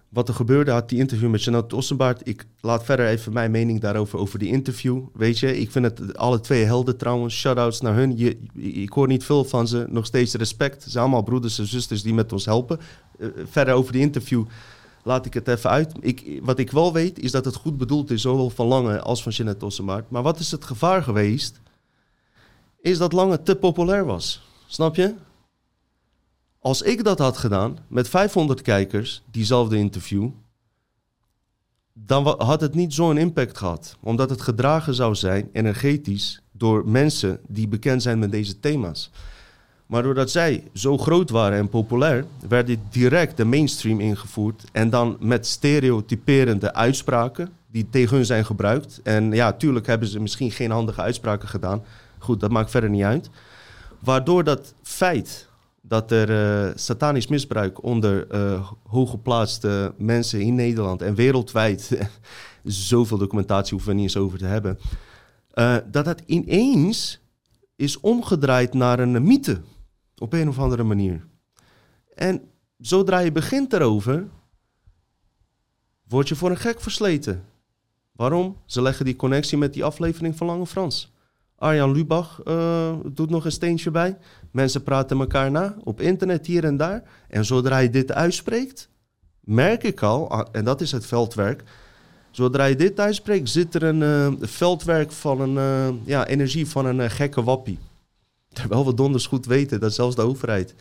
Wat er gebeurde, had die interview met Jeanette Ossenbaard. Ik laat verder even mijn mening daarover, over die interview. Weet je, ik vind het alle twee helden trouwens. Shoutouts naar hun. Je, ik hoor niet veel van ze. Nog steeds respect. Ze zijn allemaal broeders en zusters die met ons helpen. Uh, verder over die interview laat ik het even uit. Ik, wat ik wel weet, is dat het goed bedoeld is, zowel van Lange als van Jeanette Ossenbaard. Maar wat is het gevaar geweest? Is dat Lange te populair was. Snap je? Als ik dat had gedaan met 500 kijkers, diezelfde interview, dan had het niet zo'n impact gehad. Omdat het gedragen zou zijn, energetisch, door mensen die bekend zijn met deze thema's. Maar doordat zij zo groot waren en populair, werd dit direct de mainstream ingevoerd. En dan met stereotyperende uitspraken die tegen hun zijn gebruikt. En ja, tuurlijk hebben ze misschien geen handige uitspraken gedaan. Goed, dat maakt verder niet uit. Waardoor dat feit dat er uh, satanisch misbruik onder uh, hooggeplaatste mensen in Nederland en wereldwijd, <laughs> zoveel documentatie hoeven we niet eens over te hebben, uh, dat dat ineens is omgedraaid naar een mythe op een of andere manier. En zodra je begint erover, word je voor een gek versleten. Waarom? Ze leggen die connectie met die aflevering van Lange Frans. Arjan Lubach uh, doet nog een steentje bij. Mensen praten elkaar na op internet hier en daar. En zodra je dit uitspreekt, merk ik al, ah, en dat is het veldwerk. Zodra je dit uitspreekt, zit er een uh, veldwerk van een uh, ja, energie van een gekke wappie. Terwijl we donders goed weten dat zelfs de overheid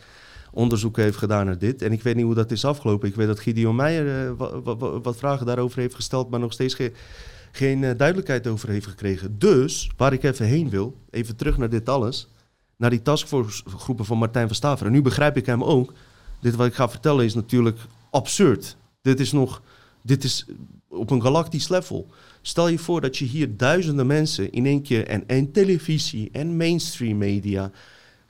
onderzoek heeft gedaan naar dit. En ik weet niet hoe dat is afgelopen. Ik weet dat Gideon Meijer wat vragen daarover heeft gesteld, maar nog steeds geen geen uh, duidelijkheid over heeft gekregen. Dus, waar ik even heen wil, even terug naar dit alles, naar die taskforce groepen van Martijn van Staveren. Nu begrijp ik hem ook. Dit wat ik ga vertellen is natuurlijk absurd. Dit is nog, dit is op een galactisch level. Stel je voor dat je hier duizenden mensen in één keer en, en televisie en mainstream media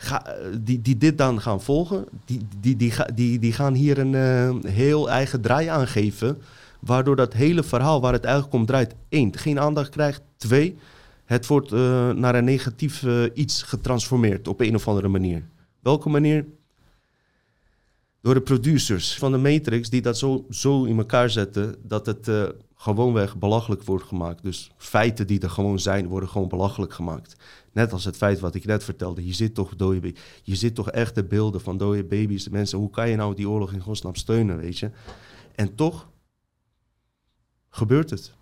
Ga, die, die dit dan gaan volgen, die, die, die, die, die gaan hier een uh, heel eigen draai aangeven. Waardoor dat hele verhaal waar het eigenlijk om draait, één, geen aandacht krijgt. Twee, het wordt uh, naar een negatief uh, iets getransformeerd op een of andere manier. Welke manier? Door de producers van de Matrix die dat zo, zo in elkaar zetten dat het uh, gewoonweg belachelijk wordt gemaakt. Dus feiten die er gewoon zijn, worden gewoon belachelijk gemaakt. Net als het feit wat ik net vertelde. Je zit toch, dode, je zit toch echte beelden van dode baby's. Mensen, hoe kan je nou die oorlog in godsnaam steunen, weet je? En toch gebeurt het.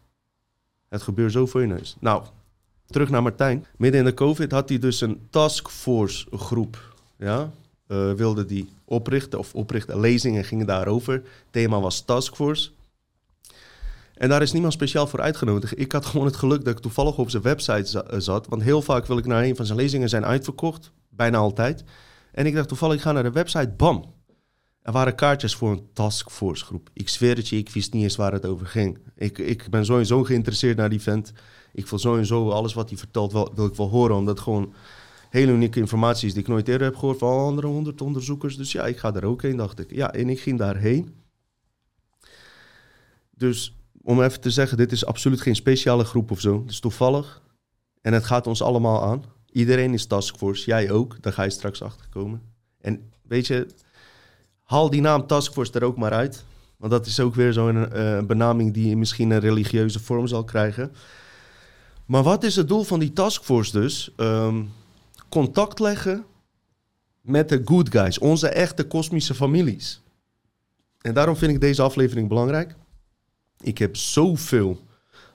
Het gebeurt zo voor je neus. Nou, terug naar Martijn. Midden in de COVID had hij dus een taskforce groep. Ja, uh, wilde die oprichten of oprichten. Lezingen gingen daarover. Thema was taskforce. En daar is niemand speciaal voor uitgenodigd. Ik had gewoon het geluk dat ik toevallig op zijn website eh, zat. Want heel vaak wil ik naar een van zijn lezingen zijn uitverkocht. Bijna altijd. En ik dacht toevallig, ik ga naar de website. Bam, er waren kaartjes voor een taskforce groep. Ik zweer het je, ik wist niet eens waar het over ging. Ik, ik ben sowieso geïnteresseerd naar die vent. Ik wil sowieso alles wat hij vertelt, wel, wil ik wel horen. Omdat het gewoon hele unieke informatie is die ik nooit eerder heb gehoord van andere honderd onderzoekers. Dus ja, ik ga er ook heen, dacht ik. Ja, en ik ging daarheen. Dus om even te zeggen, dit is absoluut geen speciale groep of zo. Het is toevallig. En het gaat ons allemaal aan. Iedereen is taskforce, jij ook. Daar ga je straks achter komen. En weet je, haal die naam Taskforce er ook maar uit. Want dat is ook weer zo'n uh, benaming die misschien een religieuze vorm zal krijgen. Maar wat is het doel van die taskforce dus? Um, contact leggen met de good guys, onze echte kosmische families. En daarom vind ik deze aflevering belangrijk. Ik heb zoveel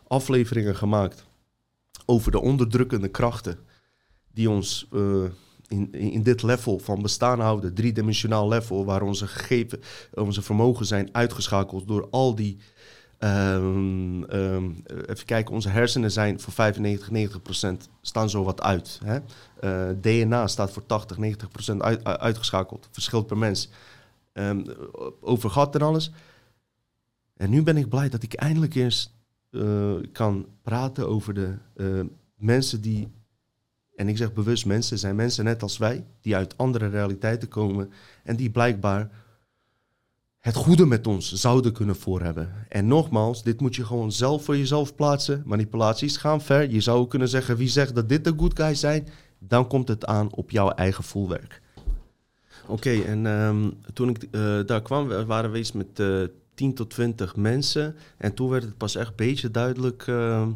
afleveringen gemaakt over de onderdrukkende krachten die ons uh, in, in dit level van bestaan houden, driedimensionaal level, waar onze gegeven, onze vermogen zijn uitgeschakeld door al die. ehm, ehm, even kijken, onze hersenen zijn voor 95, 90 procent staan zo wat uit. Hè? Eh, DNA staat voor 80, 90 procent uit, uit- uitgeschakeld. Verschilt per mens. Ehm, over gat en alles. En nu ben ik blij dat ik eindelijk eens eh, kan praten over de eh, mensen die, en ik zeg bewust mensen, zijn mensen net als wij, die uit andere realiteiten komen en die blijkbaar het goede met ons zouden kunnen voorhebben. En nogmaals, dit moet je gewoon zelf voor jezelf plaatsen. Manipulaties gaan ver. Je zou kunnen zeggen, wie zegt dat dit de good guys zijn, dan komt het aan op jouw eigen voelwerk. Oké, en ehm, toen ik eh, daar kwam, waren we eens met eh 10 tot 20 mensen. En toen werd het pas echt een beetje duidelijk ehm,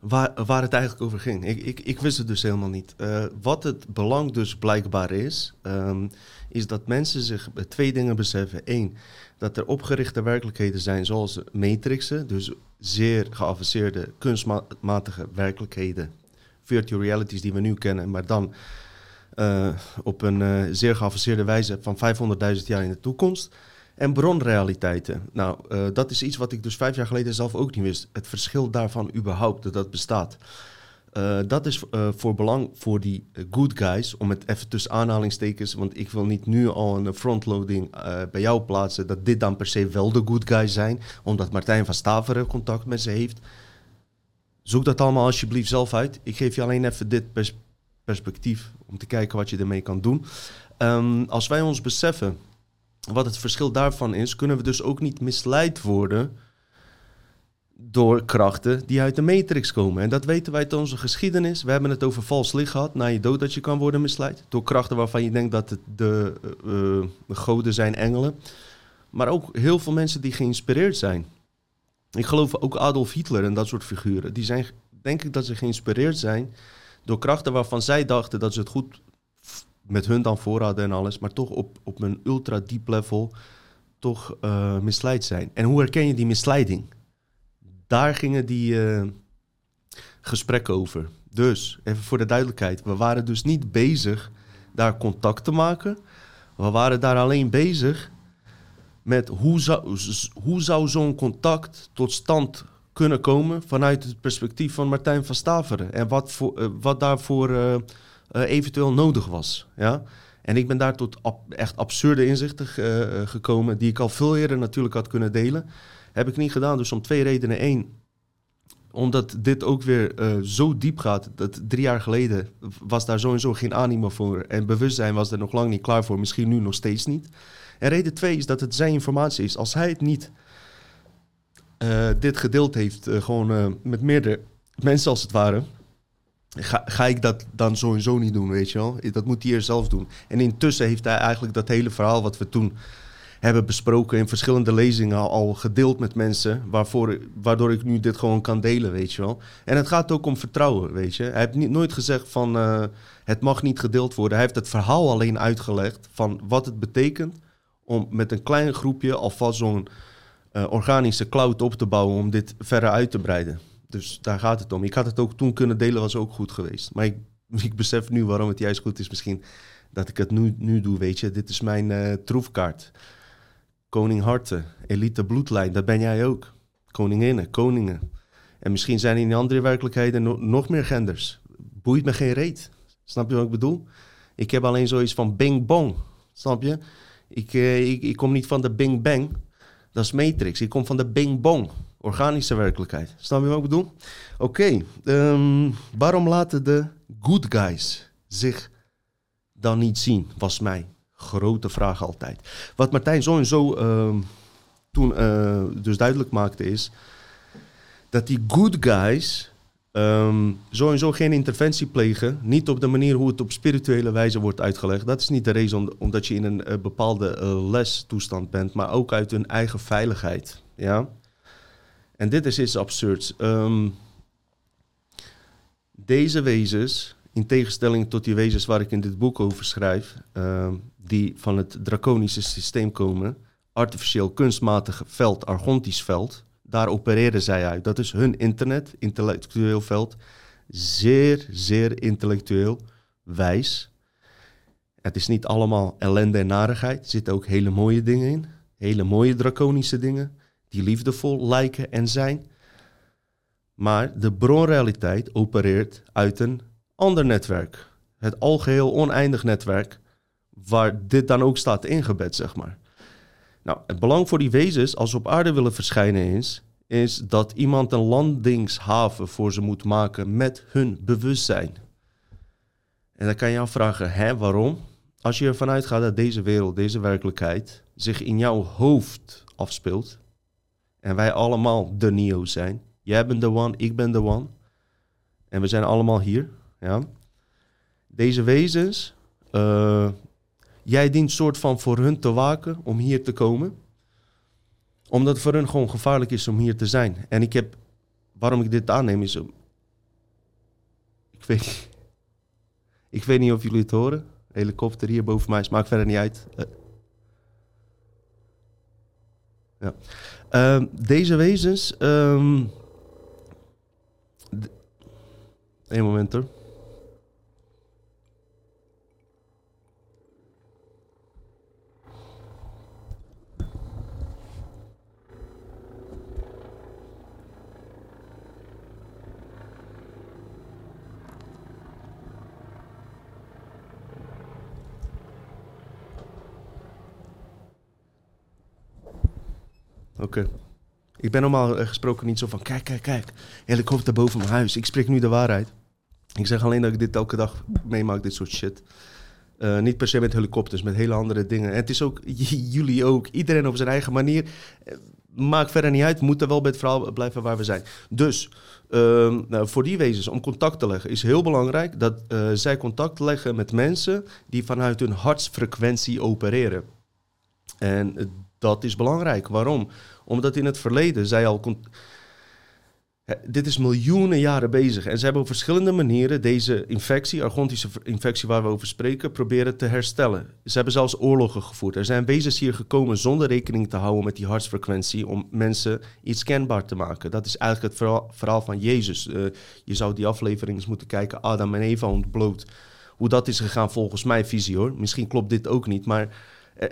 waar, waar het eigenlijk over ging. Ik, ik, ik wist het dus helemaal niet. Eh, wat het belang dus blijkbaar is, ehm, is dat mensen zich twee dingen beseffen. Eén, dat er opgerichte werkelijkheden zijn zoals matrixen, dus zeer geavanceerde kunstmatige werkelijkheden, virtual realities die we nu kennen, maar dan eh, op een eh, zeer geavanceerde wijze van 500.000 jaar in de toekomst. En bronrealiteiten. Nou, eh, dat is iets wat ik dus vijf jaar geleden zelf ook niet wist. Het verschil daarvan überhaupt, dat dat bestaat. Eh, dat is eh, voor belang voor die good guys, om het even tussen aanhalingstekens, want ik wil niet nu al een frontloading bij jou plaatsen, dat dit dan per se wel de good guys zijn, omdat Martijn van Staveren contact met ze heeft. Zoek dat allemaal alsjeblieft zelf uit. Ik geef je alleen even dit pers- perspectief om te kijken wat je ermee kan doen. Ehm, als wij ons beseffen wat het verschil daarvan is, kunnen we dus ook niet misleid worden door krachten die uit de matrix komen. En dat weten wij uit onze geschiedenis. We hebben het over vals licht gehad, na je dood dat je kan worden misleid. Door krachten waarvan je denkt dat het de, de goden zijn, engelen. Maar ook heel veel mensen die geïnspireerd zijn. Ik geloof ook Adolf Hitler en dat soort figuren. Die zijn, denk ik dat ze geïnspireerd zijn door krachten waarvan zij dachten dat ze het goed met hun dan voor hadden en alles. Maar toch op, op een ultra diep level toch eh, misleid zijn. En hoe herken je die misleiding? Daar gingen die eh, gesprekken over. Dus, even voor de duidelijkheid. We waren dus niet bezig daar contact te maken. We waren daar alleen bezig met hoe zou, hoe zou zo'n contact tot stand kunnen komen vanuit het perspectief van Martijn van Staveren. En wat, voor, eh, wat daarvoor eventueel nodig was. Ja? En ik ben daar tot echt absurde inzichten eh, eh, gekomen, die ik al veel eerder natuurlijk had kunnen delen. Heb ik niet gedaan, dus om twee redenen. Eén, omdat dit ook weer eh, zo diep gaat. Dat drie jaar geleden was daar sowieso geen animo voor. En bewustzijn was er nog lang niet klaar voor. Misschien nu nog steeds niet. En reden twee is dat het zijn informatie is. Als hij het niet eh, dit gedeeld heeft, eh, gewoon eh, met meerdere mensen als het ware. Ga, ga ik dat dan sowieso niet doen, weet je wel? Dat moet hij eerst zelf doen. En intussen heeft hij eigenlijk dat hele verhaal wat we toen hebben besproken in verschillende lezingen al, gedeeld met mensen, waarvoor, waardoor ik nu dit gewoon kan delen, weet je wel. En het gaat ook om vertrouwen, weet je. Hij heeft niet, nooit gezegd van eh, het mag niet gedeeld worden. Hij heeft het verhaal alleen uitgelegd van wat het betekent om met een klein groepje alvast zo'n eh, organische cloud op te bouwen om dit verder uit te breiden. Dus daar gaat het om. Ik had het ook toen kunnen delen, was ook goed geweest. Maar ik, <laughs> ik besef nu waarom het juist goed is misschien dat ik het nu, nu doe, weet je. Dit is mijn eh, troefkaart. Koning Harten, elite bloedlijn, dat ben jij ook. Koninginnen, koningen. En misschien zijn in andere werkelijkheden no- nog meer genders. Boeit me geen reet. Snap je wat ik bedoel? Ik heb alleen zoiets van bing bong. Snap je? Ik, eh, ik, ik kom niet van de bing bang. Dat is Matrix. Ik kom van de bing bong. Organische werkelijkheid. Snap je wat ik bedoel? Oké. ehm, waarom laten de good guys zich dan niet zien? Was mij grote vraag altijd. Wat Martijn zo en zo ehm, toen eh, dus duidelijk maakte is... dat die good guys ehm, zo en zo geen interventie plegen. Niet op de manier hoe het op spirituele wijze wordt uitgelegd. Dat is niet de reden om- omdat je in een eh, bepaalde eh, lestoestand bent, maar ook uit hun eigen veiligheid. Ja? En dit is iets absurds. Ehm, deze wezens, in tegenstelling tot die wezens waar ik in dit boek over schrijf, ehm, die van het draconische systeem komen, artificieel kunstmatig veld, argontisch veld, daar opereren zij uit. Dat is hun internet, intellectueel veld. Zeer, zeer intellectueel. wijs. Het is niet allemaal ellende en narigheid. Er zitten ook hele mooie dingen in. Hele mooie draconische dingen. Die liefdevol lijken en zijn. Maar de bronrealiteit opereert uit een ander netwerk. Het algeheel oneindig netwerk. Waar dit dan ook staat ingebed, zeg maar. Nou, het belang voor die wezens als ze op aarde willen verschijnen is, is dat iemand een landingshaven voor ze moet maken met hun bewustzijn. En dan kan je afvragen, hè, waarom? Als je ervan uitgaat dat deze wereld, deze werkelijkheid, zich in jouw hoofd afspeelt, en wij allemaal de Neo zijn, jij bent de one, ik ben de one, en we zijn allemaal hier, ja. Deze wezens, uh, jij dient soort van voor hun te waken om hier te komen omdat het voor hun gewoon gevaarlijk is om hier te zijn. En ik heb, waarom ik dit aanneem is, ik weet, ik weet niet of jullie het horen. Helikopter hier boven mij, maakt verder niet uit. Uh, ja. Uh, deze wezens, um, Eén moment hoor. Oké. Ik ben normaal gesproken niet zo van, kijk, kijk, kijk, helikopter boven mijn huis. Ik spreek nu de waarheid. Ik zeg alleen dat ik dit elke dag meemaak, dit soort shit. Uh, niet per se met helikopters, met hele andere dingen. En het is ook, <laughs> jullie ook, iedereen op zijn eigen manier. Uh, maakt verder niet uit, we moeten wel bij het verhaal blijven waar we zijn. Dus uh, nou, voor die wezens om contact te leggen is heel belangrijk dat zij contact leggen met mensen die vanuit hun hartsfrequentie opereren. En dat is belangrijk. Waarom? Omdat in het verleden zij al. Dit is miljoenen jaren bezig. En ze hebben op verschillende manieren deze infectie, argontische infectie waar we over spreken, proberen te herstellen. Ze hebben zelfs oorlogen gevoerd. Er zijn wezens hier gekomen zonder rekening te houden met die hartsfrequentie om mensen iets kenbaar te maken. Dat is eigenlijk het verhaal, van Jezus. Uh, je zou die aflevering eens moeten kijken, Adam en Eva ontbloot. Hoe dat is gegaan volgens mijn visie hoor. Misschien klopt dit ook niet, maar uh,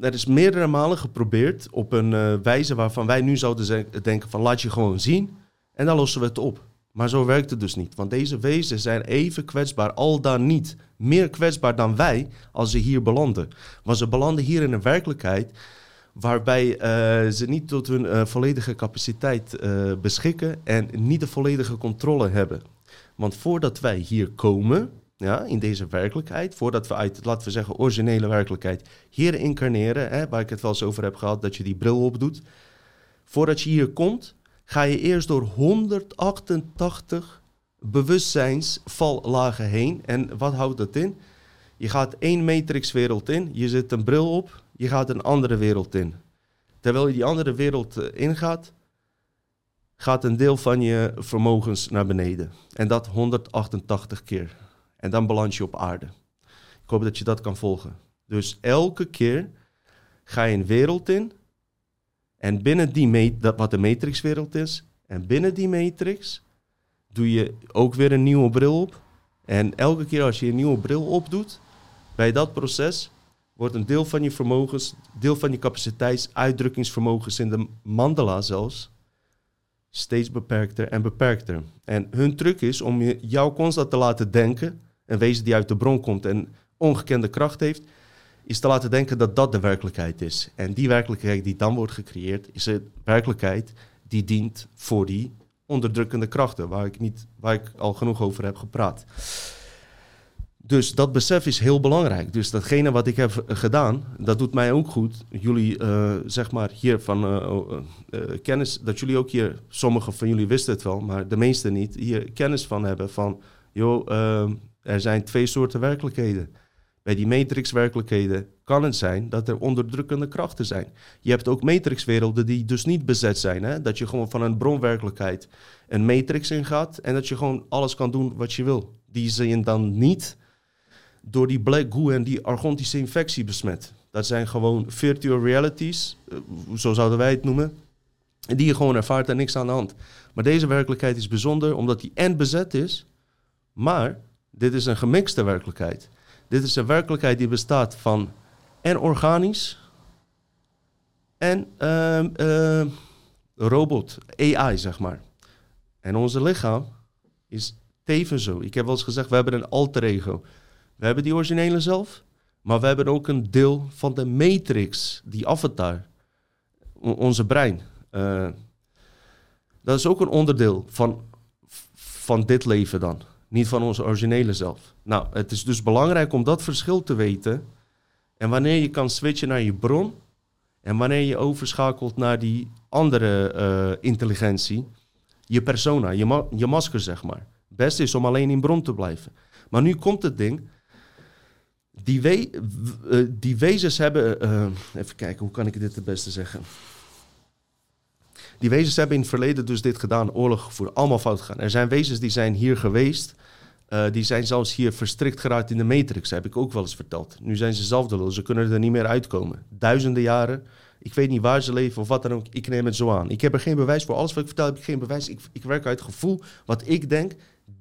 er is meerdere malen geprobeerd op een uh, wijze waarvan wij nu zouden denken van laat je gewoon zien en dan lossen we het op. Maar zo werkt het dus niet, want deze wezens zijn even kwetsbaar, al dan niet meer kwetsbaar dan wij als ze hier belanden. Want ze belanden hier in een werkelijkheid waarbij uh, ze niet tot hun uh, volledige capaciteit beschikken en niet de volledige controle hebben. Want voordat wij hier komen, ja, in deze werkelijkheid, voordat we uit, laten we zeggen, originele werkelijkheid hier incarneren, hè, waar ik het wel eens over heb gehad, dat je die bril opdoet. Voordat je hier komt, ga je eerst door 188 bewustzijnsvallagen heen. En wat houdt dat in? Je gaat één matrixwereld in, je zet een bril op, je gaat een andere wereld in. Terwijl je die andere wereld uh, ingaat, gaat een deel van je vermogens naar beneden. En dat 188 keer. En dan beland je op aarde. Ik hoop dat je dat kan volgen. Dus elke keer ga je een wereld in. En binnen die, dat wat de matrixwereld is. En binnen die matrix doe je ook weer een nieuwe bril op. En elke keer als je een nieuwe bril opdoet, bij dat proces wordt een deel van je vermogens, deel van je capaciteits, uitdrukkingsvermogens in de mandala zelfs, steeds beperkter en beperkter. En hun truc is om je, jou constant te laten denken een wezen die uit de bron komt en ongekende kracht heeft, is te laten denken dat dat de werkelijkheid is. En die werkelijkheid die dan wordt gecreëerd, is een werkelijkheid die dient voor die onderdrukkende krachten, waar ik, niet, waar ik al genoeg over heb gepraat. Dus dat besef is heel belangrijk. Dus datgene wat ik heb gedaan, dat doet mij ook goed. Jullie, uh, zeg maar, hier van uh, uh, kennis, dat jullie ook hier, sommigen van jullie wisten het wel, maar de meeste niet, hier kennis van hebben van, joh, er zijn twee soorten werkelijkheden. Bij die matrixwerkelijkheden kan het zijn dat er onderdrukkende krachten zijn. Je hebt ook matrixwerelden die dus niet bezet zijn. Hè? Dat je gewoon van een bronwerkelijkheid een matrix ingaat en dat je gewoon alles kan doen wat je wil. Die zijn dan niet door die black goo en die argontische infectie besmet. Dat zijn gewoon virtual realities, eh, zo zouden wij het noemen, die je gewoon ervaart en niks aan de hand. Maar deze werkelijkheid is bijzonder omdat die en bezet is, maar Dit is een gemixte werkelijkheid. Dit is een werkelijkheid die bestaat van en organisch en ehm, ehm, robot, AI zeg maar. En onze lichaam is tevens zo. Ik heb wel eens gezegd, we hebben een alter ego. We hebben die originele zelf, maar we hebben ook een deel van de matrix, die avatar, onze brein. Eh, dat is ook een onderdeel van, van dit leven dan. Niet van onze originele zelf. Nou, het is dus belangrijk om dat verschil te weten. En wanneer je kan switchen naar je bron. En wanneer je overschakelt naar die andere eh, intelligentie. Je persona, je, je masker zeg maar. Het beste is om alleen in bron te blijven. Maar nu komt het ding. Die, we, eh, die wezens hebben. eh, even kijken, hoe kan ik dit het beste zeggen? Die wezens hebben in het verleden dus dit gedaan, oorlog gevoerd, allemaal fout gegaan. Er zijn wezens die zijn hier geweest, eh, die zijn zelfs hier verstrikt geraakt in de matrix, heb ik ook wel eens verteld. Nu zijn ze zelf ze kunnen er niet meer uitkomen. Duizenden jaren, ik weet niet waar ze leven of wat dan ook, ik neem het zo aan. Ik heb er geen bewijs voor, alles wat ik vertel heb ik geen bewijs. Ik, ik werk uit gevoel, wat ik denk,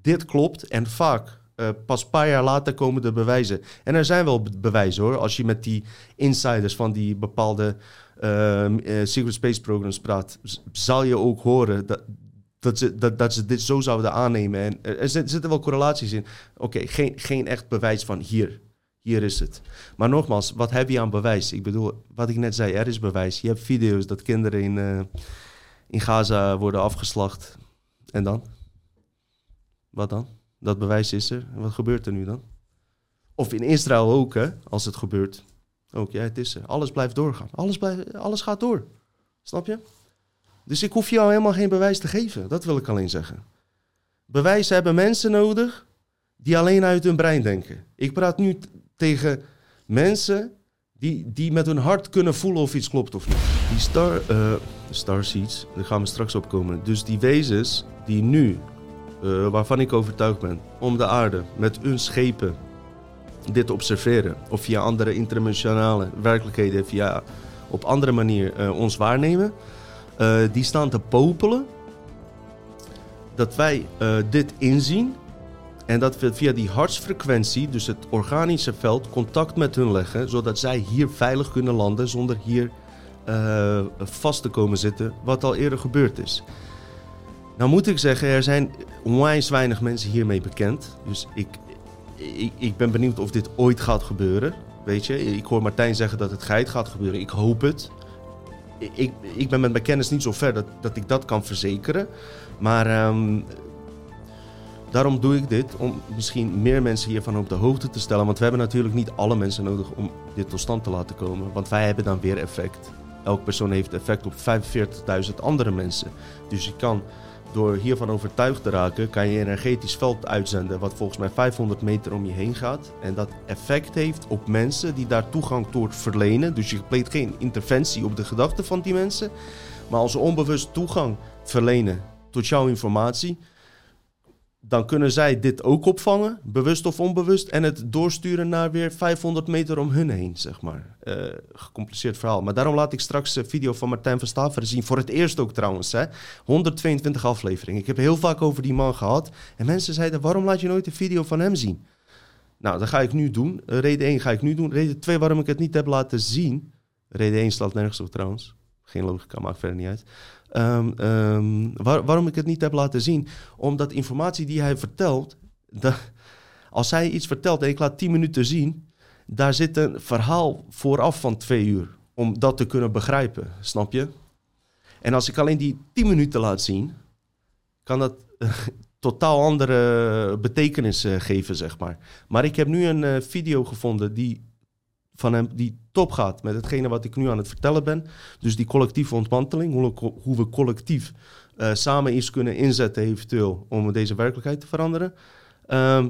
dit klopt. En vaak, eh, pas een paar jaar later komen de bewijzen. En er zijn wel be- bewijzen hoor, als je met die insiders van die bepaalde ehm, eh, Secret Space Programs praat, zal je ook horen dat, dat, ze, dat, dat dit zo zouden aannemen. En er, zit- zitten wel correlaties in. Oké, geen, geen echt bewijs van hier. Hier is het. Maar nogmaals, wat heb je aan bewijs? Ik bedoel, wat ik net zei, er is bewijs. Je hebt video's dat kinderen in, eh, in Gaza worden afgeslacht. En dan? Wat dan? Dat bewijs is er. En wat gebeurt er nu dan? Of in Israël ook, hè, als het gebeurt. Ook, ja, het is er. Alles blijft doorgaan. Alles, blijft, alles gaat door. Snap je? Dus ik hoef jou helemaal geen bewijs te geven. Dat wil ik alleen zeggen. Bewijs hebben mensen nodig die alleen uit hun brein denken. Ik praat nu tegen mensen die, die met hun hart kunnen voelen of iets klopt of niet. Die star, eh starseeds, daar gaan we straks op komen. Dus die wezens die nu, eh, waarvan ik overtuigd ben, om de aarde met hun schepen dit observeren. Of via andere interdimensionale werkelijkheden, via op andere manier eh, ons waarnemen. eh, die staan te popelen dat wij dit inzien. En dat we via die hartsfrequentie, dus het organische veld, contact met hun leggen. Zodat zij hier veilig kunnen landen zonder hier vast te komen zitten. Wat al eerder gebeurd is. Nou moet ik zeggen, er zijn onwijs weinig mensen hiermee bekend. Dus ik, ik, ik ben benieuwd of dit ooit gaat gebeuren. Weet je, ik hoor Martijn zeggen dat het geit gaat gebeuren. Ik hoop het. Ik, ik ben met mijn kennis niet zo ver dat, dat ik dat kan verzekeren. Maar ehm, daarom doe ik dit, om misschien meer mensen hiervan op de hoogte te stellen. Want we hebben natuurlijk niet alle mensen nodig om dit tot stand te laten komen. Want wij hebben dan weer effect. Elk persoon heeft effect op 45.000 andere mensen. Dus je kan door hiervan overtuigd te raken, kan je een energetisch veld uitzenden wat volgens mij 500 meter om je heen gaat. En dat effect heeft op mensen die daar toegang tot verlenen. Dus je pleegt geen interventie op de gedachten van die mensen. Maar als onbewust toegang verlenen tot jouw informatie, dan kunnen zij dit ook opvangen, bewust of onbewust, en het doorsturen naar weer 500 meter om hun heen, zeg maar. Eh, gecompliceerd verhaal. Maar daarom laat ik straks een video van Martijn van Staveren zien. Voor het eerst ook trouwens, hè. 122 afleveringen. Ik heb heel vaak over die man gehad. En mensen zeiden, waarom laat je nooit een video van hem zien? Nou, dat ga ik nu doen. Eh, reden 1 ga ik nu doen. Reden 2 waarom ik het niet heb laten zien. Reden 1 slaat nergens op trouwens. Geen logica, maakt verder niet uit. Ehm, ehm, waar- waarom ik het niet heb laten zien? Omdat informatie die hij vertelt, als hij iets vertelt en ik laat 10 minuten zien, daar zit een verhaal vooraf van twee uur. Om dat te kunnen begrijpen, snap je? En als ik alleen die 10 minuten laat zien, kan dat <laughs> totaal andere betekenis eh, geven, zeg maar. Maar ik heb nu een eh, video gevonden die van hem die top gaat met hetgene wat ik nu aan het vertellen ben. Dus die collectieve ontmanteling, hoe, hoe we collectief eh, samen iets kunnen inzetten eventueel om deze werkelijkheid te veranderen. Ehm,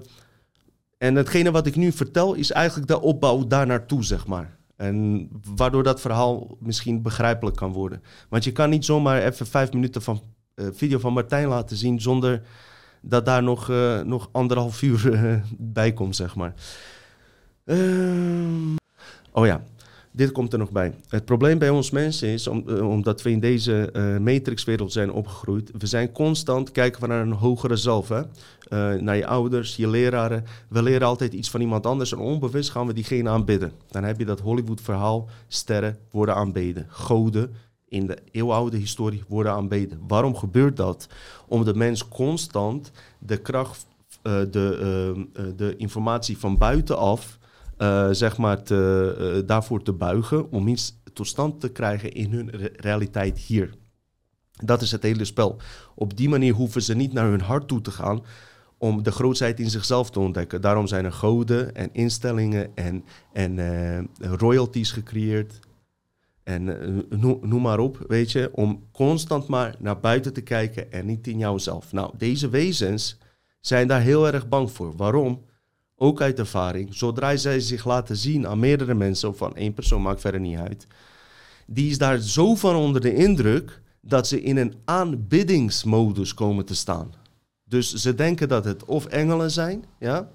en hetgene wat ik nu vertel is eigenlijk de opbouw daar naartoe, zeg maar. En waardoor dat verhaal misschien begrijpelijk kan worden. Want je kan niet zomaar even vijf minuten van eh, video van Martijn laten zien zonder dat daar nog, eh, nog anderhalf uur bij komt, zeg maar. Oh ja, dit komt er nog bij. Het probleem bij ons mensen is, eh, omdat we in deze uh, matrixwereld zijn opgegroeid, we zijn constant kijken naar een hogere zelf. Hè? Uh, naar je ouders, je leraren. We leren altijd iets van iemand anders en onbewust gaan we diegene aanbidden. Dan heb je dat Hollywood-verhaal, sterren worden aanbeden. Goden in de eeuwenoude historie worden aanbeden. Waarom gebeurt dat? Omdat mens constant de kracht, de, de informatie van buitenaf uh, zeg maar te, uh, daarvoor te buigen om iets tot stand te krijgen in hun re realiteit hier. Dat is het hele spel. Op die manier hoeven ze niet naar hun hart toe te gaan om de grootheid in zichzelf te ontdekken. Daarom zijn er goden en instellingen en, en uh, royalties gecreëerd. En noem maar op, weet je, om constant maar naar buiten te kijken en niet in jouzelf. Nou, deze wezens zijn daar heel erg bang voor. Waarom? Ook uit ervaring, zodra zij zich laten zien aan meerdere mensen, of van één persoon, maakt verder niet uit, die is daar zo van onder de indruk dat ze in een aanbiddingsmodus komen te staan. Dus ze denken dat het of engelen zijn, ja.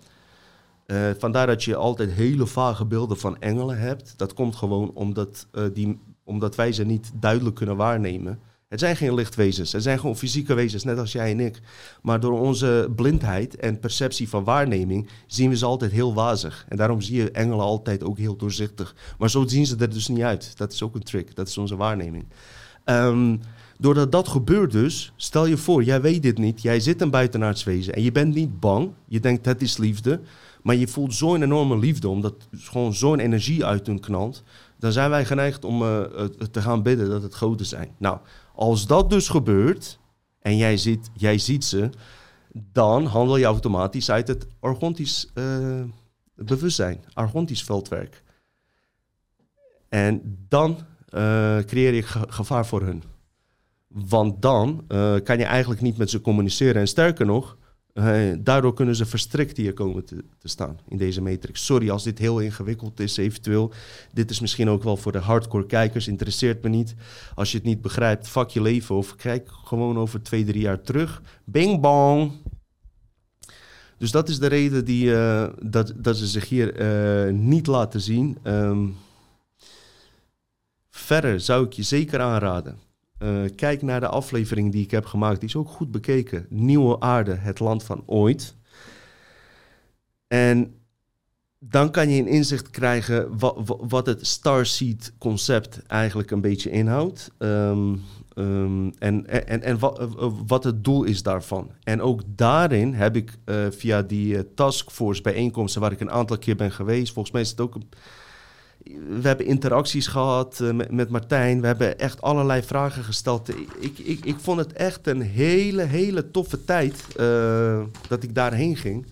Uh, vandaar dat je altijd hele vage beelden van engelen hebt. Dat komt gewoon omdat, uh, die, omdat wij ze niet duidelijk kunnen waarnemen. Het zijn geen lichtwezens, het zijn gewoon fysieke wezens, net als jij en ik. Maar door onze blindheid en perceptie van waarneming zien we ze altijd heel wazig. En daarom zie je engelen altijd ook heel doorzichtig. Maar zo zien ze er dus niet uit. Dat is ook een trick, dat is onze waarneming. Um, doordat dat gebeurt dus, stel je voor, jij weet dit niet, jij zit een buitenaards wezen en je bent niet bang. Je denkt het is liefde, maar je voelt zo'n enorme liefde, omdat gewoon zo'n energie uit hun knalt. Dan zijn wij geneigd om uh, te gaan bidden dat het goden zijn. Nou, als dat dus gebeurt en jij ziet, jij ziet ze, dan handel je automatisch uit het argontisch uh, bewustzijn, argontisch veldwerk. En dan uh, creëer je gevaar voor hun. Want dan kan je eigenlijk niet met ze communiceren. En sterker nog, uh, daardoor kunnen ze verstrikt hier komen te, te, staan in deze matrix. Sorry als dit heel ingewikkeld is, eventueel. Dit is misschien ook wel voor de hardcore kijkers, interesseert me niet. Als je het niet begrijpt, fuck je leven of kijk gewoon over twee, drie jaar terug. Bing bong! Dus dat is de reden die, uh, dat, dat ze zich hier uh, niet laten zien. Um, verder zou ik je zeker aanraden uh, kijk naar de aflevering die ik heb gemaakt. Die is ook goed bekeken. Nieuwe aarde, het land van ooit. En dan kan je een inzicht krijgen wat, het Starseed concept eigenlijk een beetje inhoudt. Um, um, en en, en wat, wat het doel is daarvan. En ook daarin heb ik via die taskforce bijeenkomsten waar ik een aantal keer ben geweest. Volgens mij is het ook een we hebben interacties gehad uh, met, Martijn. We hebben echt allerlei vragen gesteld. Ik, ik, ik vond het echt een hele, hele toffe tijd uh, dat ik daarheen ging.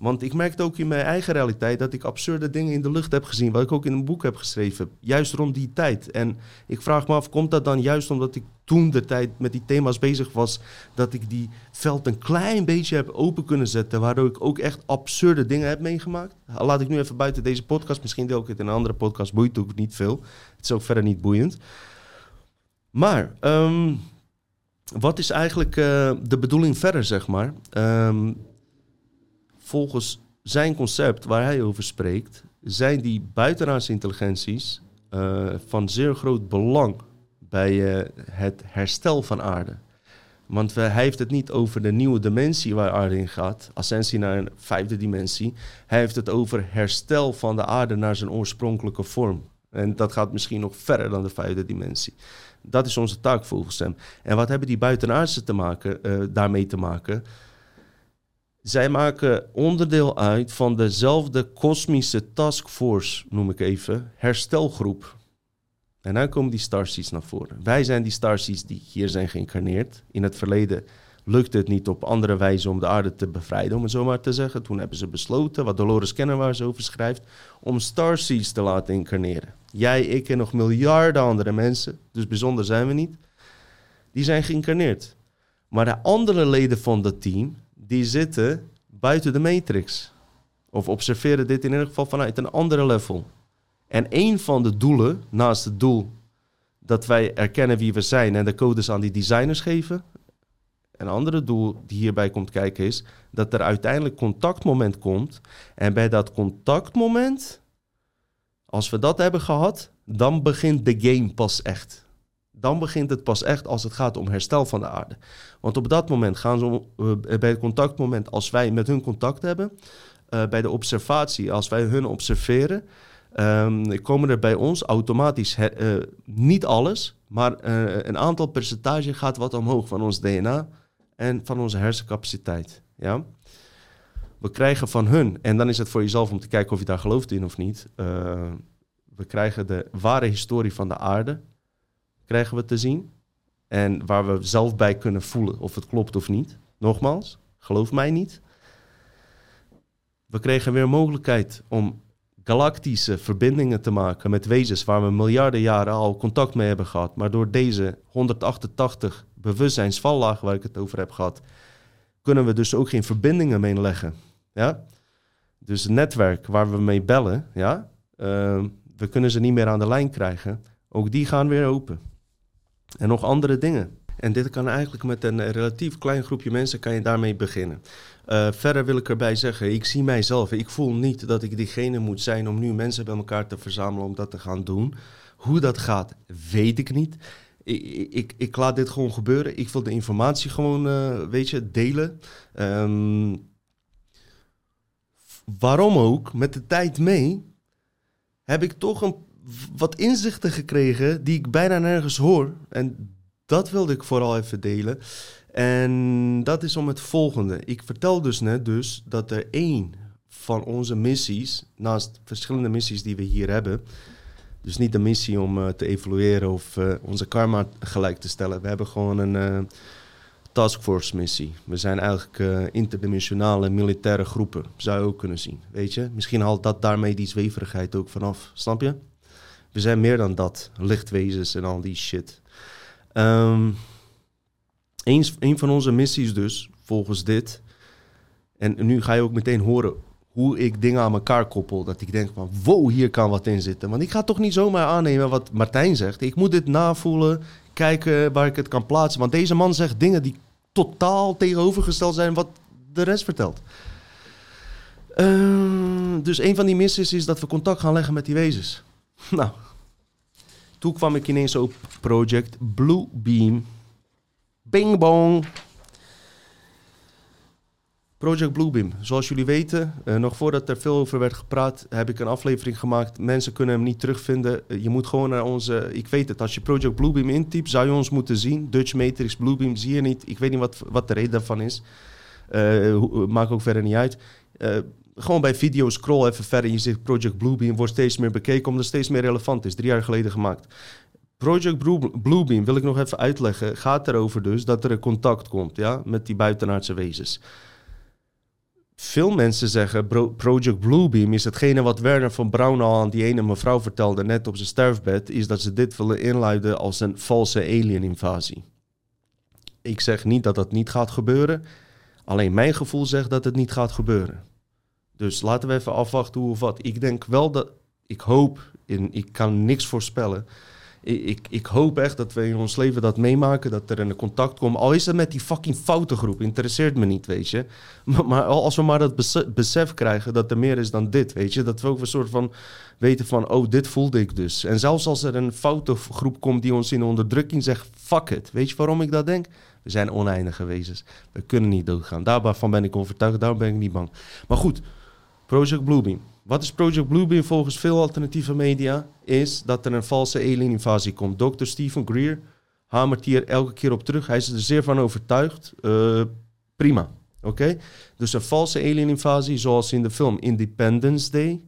Want ik merkte ook in mijn eigen realiteit dat ik absurde dingen in de lucht heb gezien. Wat ik ook in een boek heb geschreven. Juist rond die tijd. En ik vraag me af, komt dat dan juist omdat ik toen de tijd met die thema's bezig was. Dat ik die veld een klein beetje heb open kunnen zetten. Waardoor ik ook echt absurde dingen heb meegemaakt. Laat ik nu even buiten deze podcast. Misschien deel ik het in een andere podcast. Boeit ook niet veel. Het is ook verder niet boeiend. Maar. Um, wat is eigenlijk uh, de bedoeling verder, zeg maar? Um, volgens zijn concept waar hij over spreekt, zijn die buitenaardse intelligenties uh, van zeer groot belang bij uh, het herstel van aarde. Want hij heeft het niet over de nieuwe dimensie waar aarde in gaat, ascensie naar een vijfde dimensie. Hij heeft het over herstel van de aarde naar zijn oorspronkelijke vorm. En dat gaat misschien nog verder dan de vijfde dimensie. Dat is onze taak volgens hem. En wat hebben die buitenaardse te maken, uh, daarmee te maken? Zij maken onderdeel uit van dezelfde kosmische taskforce, noem ik even, herstelgroep. En dan komen die starseeds naar voren. Wij zijn die starseeds die hier zijn geïncarneerd. In het verleden lukte het niet op andere wijze om de aarde te bevrijden, om het zo maar te zeggen. Toen hebben ze besloten, wat Dolores Kennerwaars over schrijft, om starseeds te laten incarneren. Jij, ik en nog miljarden andere mensen, dus bijzonder zijn we niet, die zijn geïncarneerd. Maar de andere leden van dat team, die zitten buiten de matrix. Of observeren dit in ieder geval vanuit een andere level. En een van de doelen, naast het doel dat wij erkennen wie we zijn en de codes aan die designers geven. Een andere doel die hierbij komt kijken is dat er uiteindelijk contactmoment komt. En bij dat contactmoment, als we dat hebben gehad, dan begint de game pas echt. Dan begint het pas echt als het gaat om herstel van de aarde. Want op dat moment gaan ze uh, bij het contactmoment, als wij met hun contact hebben, uh, bij de observatie, als wij hun observeren, um, komen er bij ons automatisch, uh, niet alles, maar een aantal percentage gaat wat omhoog van ons DNA en van onze hersencapaciteit. Ja? We krijgen van hun, en dan is het voor jezelf om te kijken of je daar gelooft in of niet. we krijgen de ware historie van de aarde, krijgen we te zien. En waar we zelf bij kunnen voelen of het klopt of niet. Nogmaals, geloof mij niet. We kregen weer mogelijkheid om galactische verbindingen te maken met wezens waar we miljarden jaren al contact mee hebben gehad. Maar door deze 188 bewustzijnsvallagen waar ik het over heb gehad, kunnen we dus ook geen verbindingen mee leggen. Ja? Dus het netwerk waar we mee bellen, ja, uh, we kunnen ze niet meer aan de lijn krijgen. Ook die gaan weer open. En nog andere dingen. En dit kan eigenlijk met een relatief klein groepje mensen kan je daarmee beginnen. Uh, verder wil ik erbij zeggen, ik zie mijzelf. Ik voel niet dat ik diegene moet zijn om nu mensen bij elkaar te verzamelen om dat te gaan doen. Hoe dat gaat, weet ik niet. Ik, ik, ik laat dit gewoon gebeuren. Ik wil de informatie gewoon, uh, weet je, delen. Um, waarom ook, met de tijd mee, heb ik toch een wat inzichten gekregen die ik bijna nergens hoor. En dat wilde ik vooral even delen. En dat is om het volgende. Ik vertel dus net dus dat er één van onze missies, naast verschillende missies die we hier hebben, dus niet de missie om uh, te evalueren of uh, onze karma gelijk te stellen. We hebben gewoon een uh, taskforce missie. We zijn eigenlijk interdimensionale militaire groepen, zou je ook kunnen zien. Weet je? Misschien haalt dat daarmee die zweverigheid ook vanaf. Snap je? We zijn meer dan dat. Lichtwezens en al die shit. Um, een, van onze missies dus, volgens dit... En nu ga je ook meteen horen hoe ik dingen aan elkaar koppel. Dat ik denk van, wow, hier kan wat in zitten. Want ik ga toch niet zomaar aannemen wat Martijn zegt. Ik moet dit navoelen, kijken waar ik het kan plaatsen. Want deze man zegt dingen die totaal tegenovergesteld zijn wat de rest vertelt. Uh, dus een van die missies is dat we contact gaan leggen met die wezens. <laughs> Nou, toen kwam ik ineens op Project Bluebeam. Bing bong. Project Bluebeam. Zoals jullie weten, uh, nog voordat er veel over werd gepraat, heb ik een aflevering gemaakt. Mensen kunnen hem niet terugvinden. Uh, je moet gewoon naar onze. Ik weet het, als je Project Bluebeam intypt, zou je ons moeten zien. Dutch Matrix Bluebeam zie je niet. Ik weet niet wat, wat de reden daarvan is. Uh, maakt ook verder niet uit gewoon bij video scroll even verder. Je ziet Project Bluebeam wordt steeds meer bekeken omdat het steeds meer relevant is. Drie jaar geleden gemaakt. Project Bluebeam, wil ik nog even uitleggen, gaat erover dus dat er een contact komt ja, met die buitenaardse wezens. Veel mensen zeggen Project Bluebeam is hetgene wat Werner van Braun al aan die ene mevrouw vertelde net op zijn sterfbed, is dat ze dit willen inluiden als een valse alien-invasie. Ik zeg niet dat dat niet gaat gebeuren, alleen mijn gevoel zegt dat het niet gaat gebeuren. Dus laten we even afwachten hoe of wat. Ik denk wel dat, ik hoop, in, ik kan niks voorspellen. Ik, ik, hoop echt dat we in ons leven dat meemaken, dat er een contact komt. Al is het met die fucking foute groep, interesseert me niet, weet je. <laughs> Maar, maar als we maar dat besef, krijgen dat er meer is dan dit, weet je. Dat we ook een soort van weten van, oh, dit voelde ik dus. En zelfs als er een foute groep komt die ons in onderdrukking zegt, fuck it. Weet je waarom ik dat denk? We zijn oneindige wezens. We kunnen niet doodgaan. Daarvan ben ik overtuigd, daarom ben ik niet bang. Maar goed, Project Bluebeam. Wat is Project Bluebeam volgens veel alternatieve media? Is dat er een valse alien-invasie komt. Dr. Stephen Greer hamert hier elke keer op terug. Hij is er zeer van overtuigd. Uh, prima. Oké? Dus een valse alien-invasie, zoals in de film Independence Day,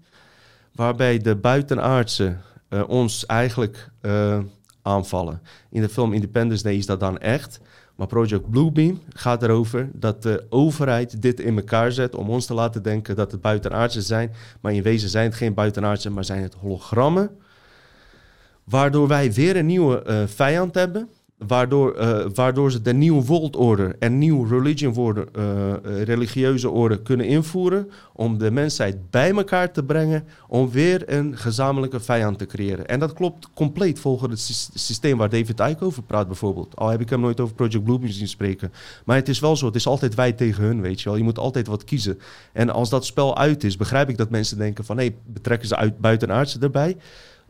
waarbij de buitenaardse uh, ons eigenlijk uh, aanvallen. In de film Independence Day is dat dan echt. Maar Project Bluebeam gaat erover dat de overheid dit in elkaar zet om ons te laten denken dat het buitenaardse zijn. Maar in wezen zijn het geen buitenaardse, maar zijn het hologrammen. Waardoor wij weer een nieuwe uh, vijand hebben Waardoor, uh, waardoor ze de nieuwe world order en nieuwe religion worden, uh, religieuze orde kunnen invoeren. Om de mensheid bij elkaar te brengen. Om weer een gezamenlijke vijand te creëren. En dat klopt compleet volgens het systeem waar David Icke over praat bijvoorbeeld. Al heb ik hem nooit over Project Bluebeam zien spreken. Maar het is wel zo, het is altijd wij tegen hun, weet je wel. Je moet altijd wat kiezen. En als dat spel uit is, begrijp ik dat mensen denken van... hé, betrekken ze uit buitenaardse erbij...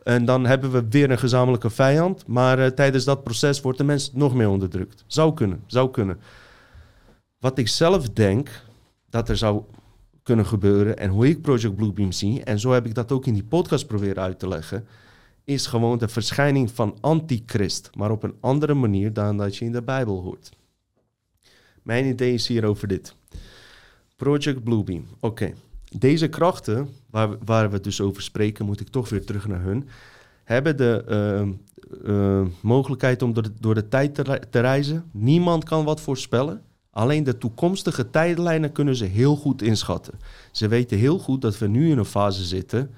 En dan hebben we weer een gezamenlijke vijand. Maar eh, tijdens dat proces wordt de mens nog meer onderdrukt. Zou kunnen, zou kunnen. Wat ik zelf denk dat er zou kunnen gebeuren en hoe ik Project Bluebeam zie, en zo heb ik dat ook in die podcast proberen uit te leggen, is gewoon de verschijning van antichrist, maar op een andere manier dan dat je in de Bijbel hoort. Mijn idee is hier over dit. Project Bluebeam. Oké, deze krachten, waar, waar we dus over spreken, moet ik toch weer terug naar hun, hebben de uh, uh, mogelijkheid om door de, door de tijd te, reizen. Niemand kan wat voorspellen. Alleen de toekomstige tijdlijnen kunnen ze heel goed inschatten. Ze weten heel goed dat we nu in een fase zitten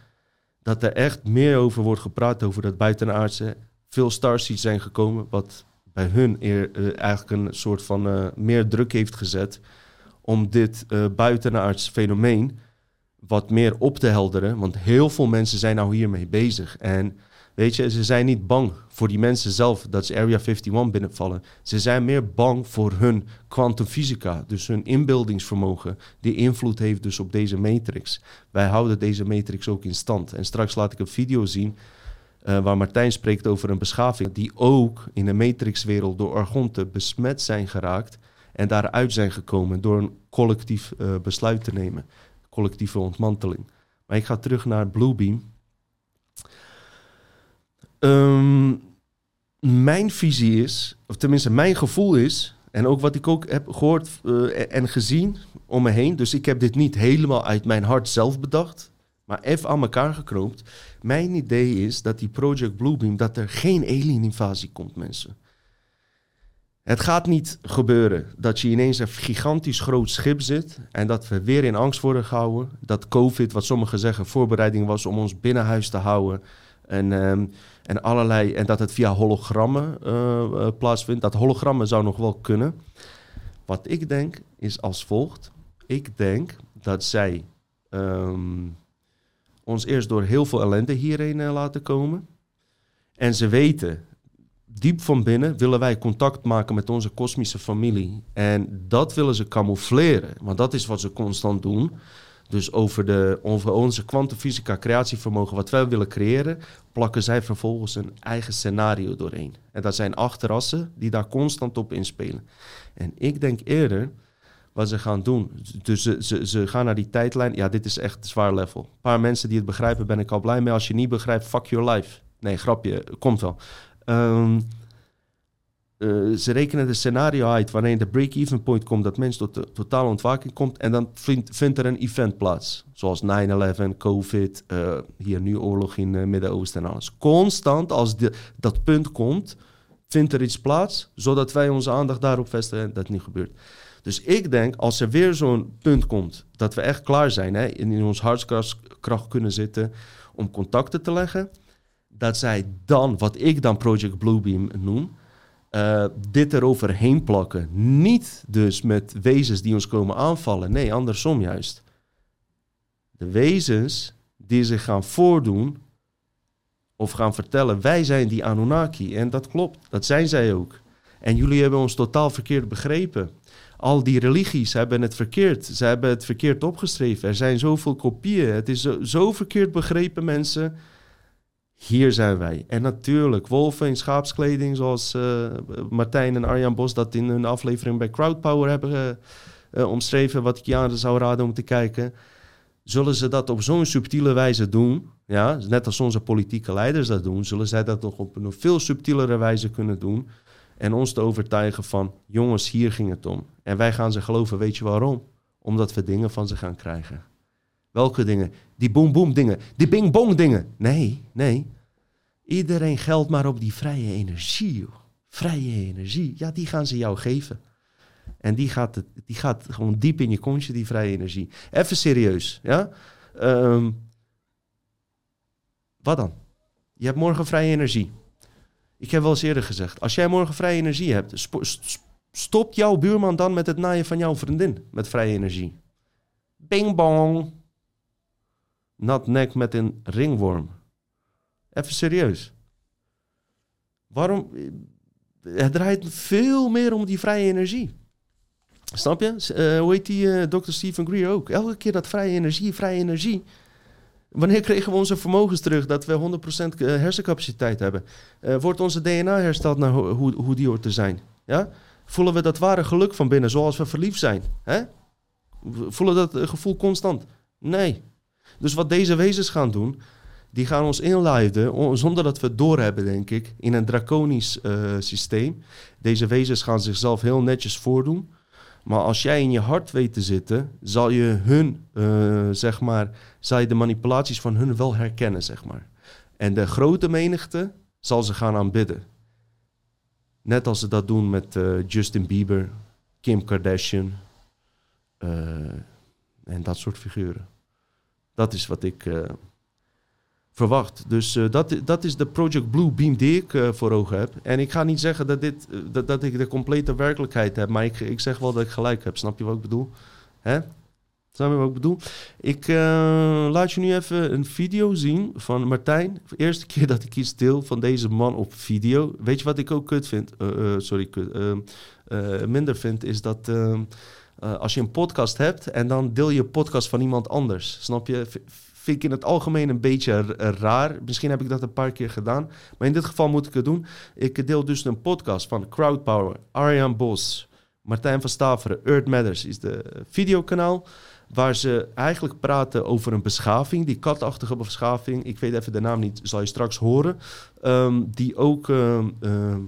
dat er echt meer over wordt gepraat, over dat buitenaardse. Veel starseeds zijn gekomen, wat bij hun eer, uh, eigenlijk een soort van uh, meer druk heeft gezet om dit uh, buitenaards fenomeen wat meer op te helderen. Want heel veel mensen zijn nou hiermee bezig. En weet je, ze zijn niet bang voor die mensen zelf dat ze Area 51 binnenvallen. Ze zijn meer bang voor hun kwantumfysica, dus hun inbeeldingsvermogen, die invloed heeft dus op deze matrix. Wij houden deze matrix ook in stand. En straks laat ik een video zien uh, waar Martijn spreekt over een beschaving die ook in de matrixwereld door argonten besmet zijn geraakt en daaruit zijn gekomen door een collectief uh, besluit te nemen collectieve ontmanteling. Maar ik ga terug naar Bluebeam. Um, mijn visie is, of tenminste mijn gevoel is, en ook wat ik ook heb gehoord uh, en gezien om me heen, dus ik heb dit niet helemaal uit mijn hart zelf bedacht, maar even aan elkaar geknoopt. Mijn idee is dat die Project Bluebeam, dat er geen alien-invasie komt, mensen. Het gaat niet gebeuren dat je ineens een gigantisch groot schip zit en dat we weer in angst worden gehouden. Dat COVID, wat sommigen zeggen, voorbereiding was om ons binnen huis te houden. En, um, en allerlei, en dat het via hologrammen uh, uh, plaatsvindt. Dat hologrammen zou nog wel kunnen. Wat ik denk is als volgt. Ik denk dat zij um, ons eerst door heel veel ellende hierheen uh, laten komen. En ze weten diep van binnen willen wij contact maken met onze kosmische familie. En dat willen ze camoufleren, want dat is wat ze constant doen. Dus over, de, onze kwantumfysica creatievermogen, wat wij willen creëren, plakken zij vervolgens een eigen scenario doorheen. En dat zijn achterrassen die daar constant op inspelen. En ik denk eerder wat ze gaan doen. Dus ze, ze, ze gaan naar die tijdlijn. Ja, dit is echt zwaar level. Een paar mensen die het begrijpen, ben ik al blij mee. Als je niet begrijpt, fuck your life. Nee, grapje, komt wel. Um, uh, ze rekenen de scenario uit waarin de break-even point komt, dat mensen tot de totale ontwaking komt. En dan vindt, er een event plaats. Zoals 9-11, COVID, uh, hier nu oorlog in het Midden-Oosten en alles. Constant, als dat punt komt, vindt er iets plaats, zodat wij onze aandacht daarop vestigen en dat niet gebeurt. Dus ik denk, als er weer zo'n punt komt, dat we echt klaar zijn, hè, in, in ons hartskracht kunnen zitten om contacten te leggen dat zij dan, wat ik dan Project Bluebeam noem, uh, dit eroverheen plakken. Niet dus met wezens die ons komen aanvallen. Nee, andersom juist. De wezens die zich gaan voordoen of gaan vertellen, wij zijn die Anunnaki. En dat klopt, dat zijn zij ook. En jullie hebben ons totaal verkeerd begrepen. Al die religies hebben het verkeerd. Ze hebben het verkeerd opgeschreven. Er zijn zoveel kopieën. Het is zo, zo verkeerd begrepen, mensen hier zijn wij. En natuurlijk, wolven in schaapskleding, zoals uh, Martijn en Arjan Bos dat in hun aflevering bij Crowdpower hebben uh, uh, omschreven, wat ik je aan zou raden om te kijken. Zullen ze dat op zo'n subtiele wijze doen, ja, net als onze politieke leiders dat doen, zullen zij dat nog op een veel subtielere wijze kunnen doen. En ons te overtuigen van, jongens, hier ging het om. En wij gaan ze geloven, weet je waarom? Omdat we dingen van ze gaan krijgen. Welke dingen? Die boom boom dingen. Die bing bong dingen. Nee, nee. Iedereen geldt maar op die vrije energie. Joh. Vrije energie. Ja, die gaan ze jou geven. En die gaat, die gaat gewoon diep in je kontje, die vrije energie. Even serieus. Ja? Um, wat dan? Je hebt morgen vrije energie. Ik heb wel eens eerder gezegd. Als jij morgen vrije energie hebt, stopt jouw buurman dan met het naaien van jouw vriendin met vrije energie. Bing bong nat nek met een ringworm. Even serieus. Waarom? Het draait veel meer om die vrije energie. Snap je? Uh, hoe heet die uh, Dr. Stephen Greer ook? Elke keer dat vrije energie, vrije energie. Wanneer kregen we onze vermogens terug dat we 100% hersencapaciteit hebben? Wordt onze DNA hersteld naar hoe, hoe die hoort te zijn? Ja? Voelen we dat ware geluk van binnen zoals we verliefd zijn? Hè? Voelen dat gevoel constant? Nee. Dus wat deze wezens gaan doen, die gaan ons inleiden, zonder dat we het doorhebben, denk ik, in een draconisch uh, systeem. Deze wezens gaan zichzelf heel netjes voordoen. Maar als jij in je hart weet te zitten, zal je hun, uh, zeg maar, zal je de manipulaties van hun wel herkennen, zeg maar. En de grote menigte zal ze gaan aanbidden. Net als ze dat doen met uh, Justin Bieber, Kim Kardashian en dat soort figuren. Dat is wat ik verwacht. Dus uh, dat, dat is de Project Blue Beam die ik uh, voor ogen heb. En ik ga niet zeggen dat, dit, uh, dat, dat ik de complete werkelijkheid heb, maar ik, ik zeg wel dat ik gelijk heb. Snap je wat ik bedoel? Hè? Snap je wat ik bedoel? Ik laat je nu even een video zien van Martijn. De eerste keer dat ik iets deel van deze man op video. Weet je wat ik ook kut vind? sorry, minder vind, is dat... als je een podcast hebt en dan deel je podcast van iemand anders. Snap je? Vind ik in het algemeen een beetje raar. Misschien heb ik dat een paar keer gedaan. Maar in dit geval moet ik het doen. Ik deel dus een podcast van Crowdpower, Arjan Bos, Martijn van Staveren, Earth Matters is de videokanaal. Waar ze eigenlijk praten over een beschaving, die katachtige beschaving. Ik weet even de naam niet, zal je straks horen. Ehm, die ook ehm, ehm,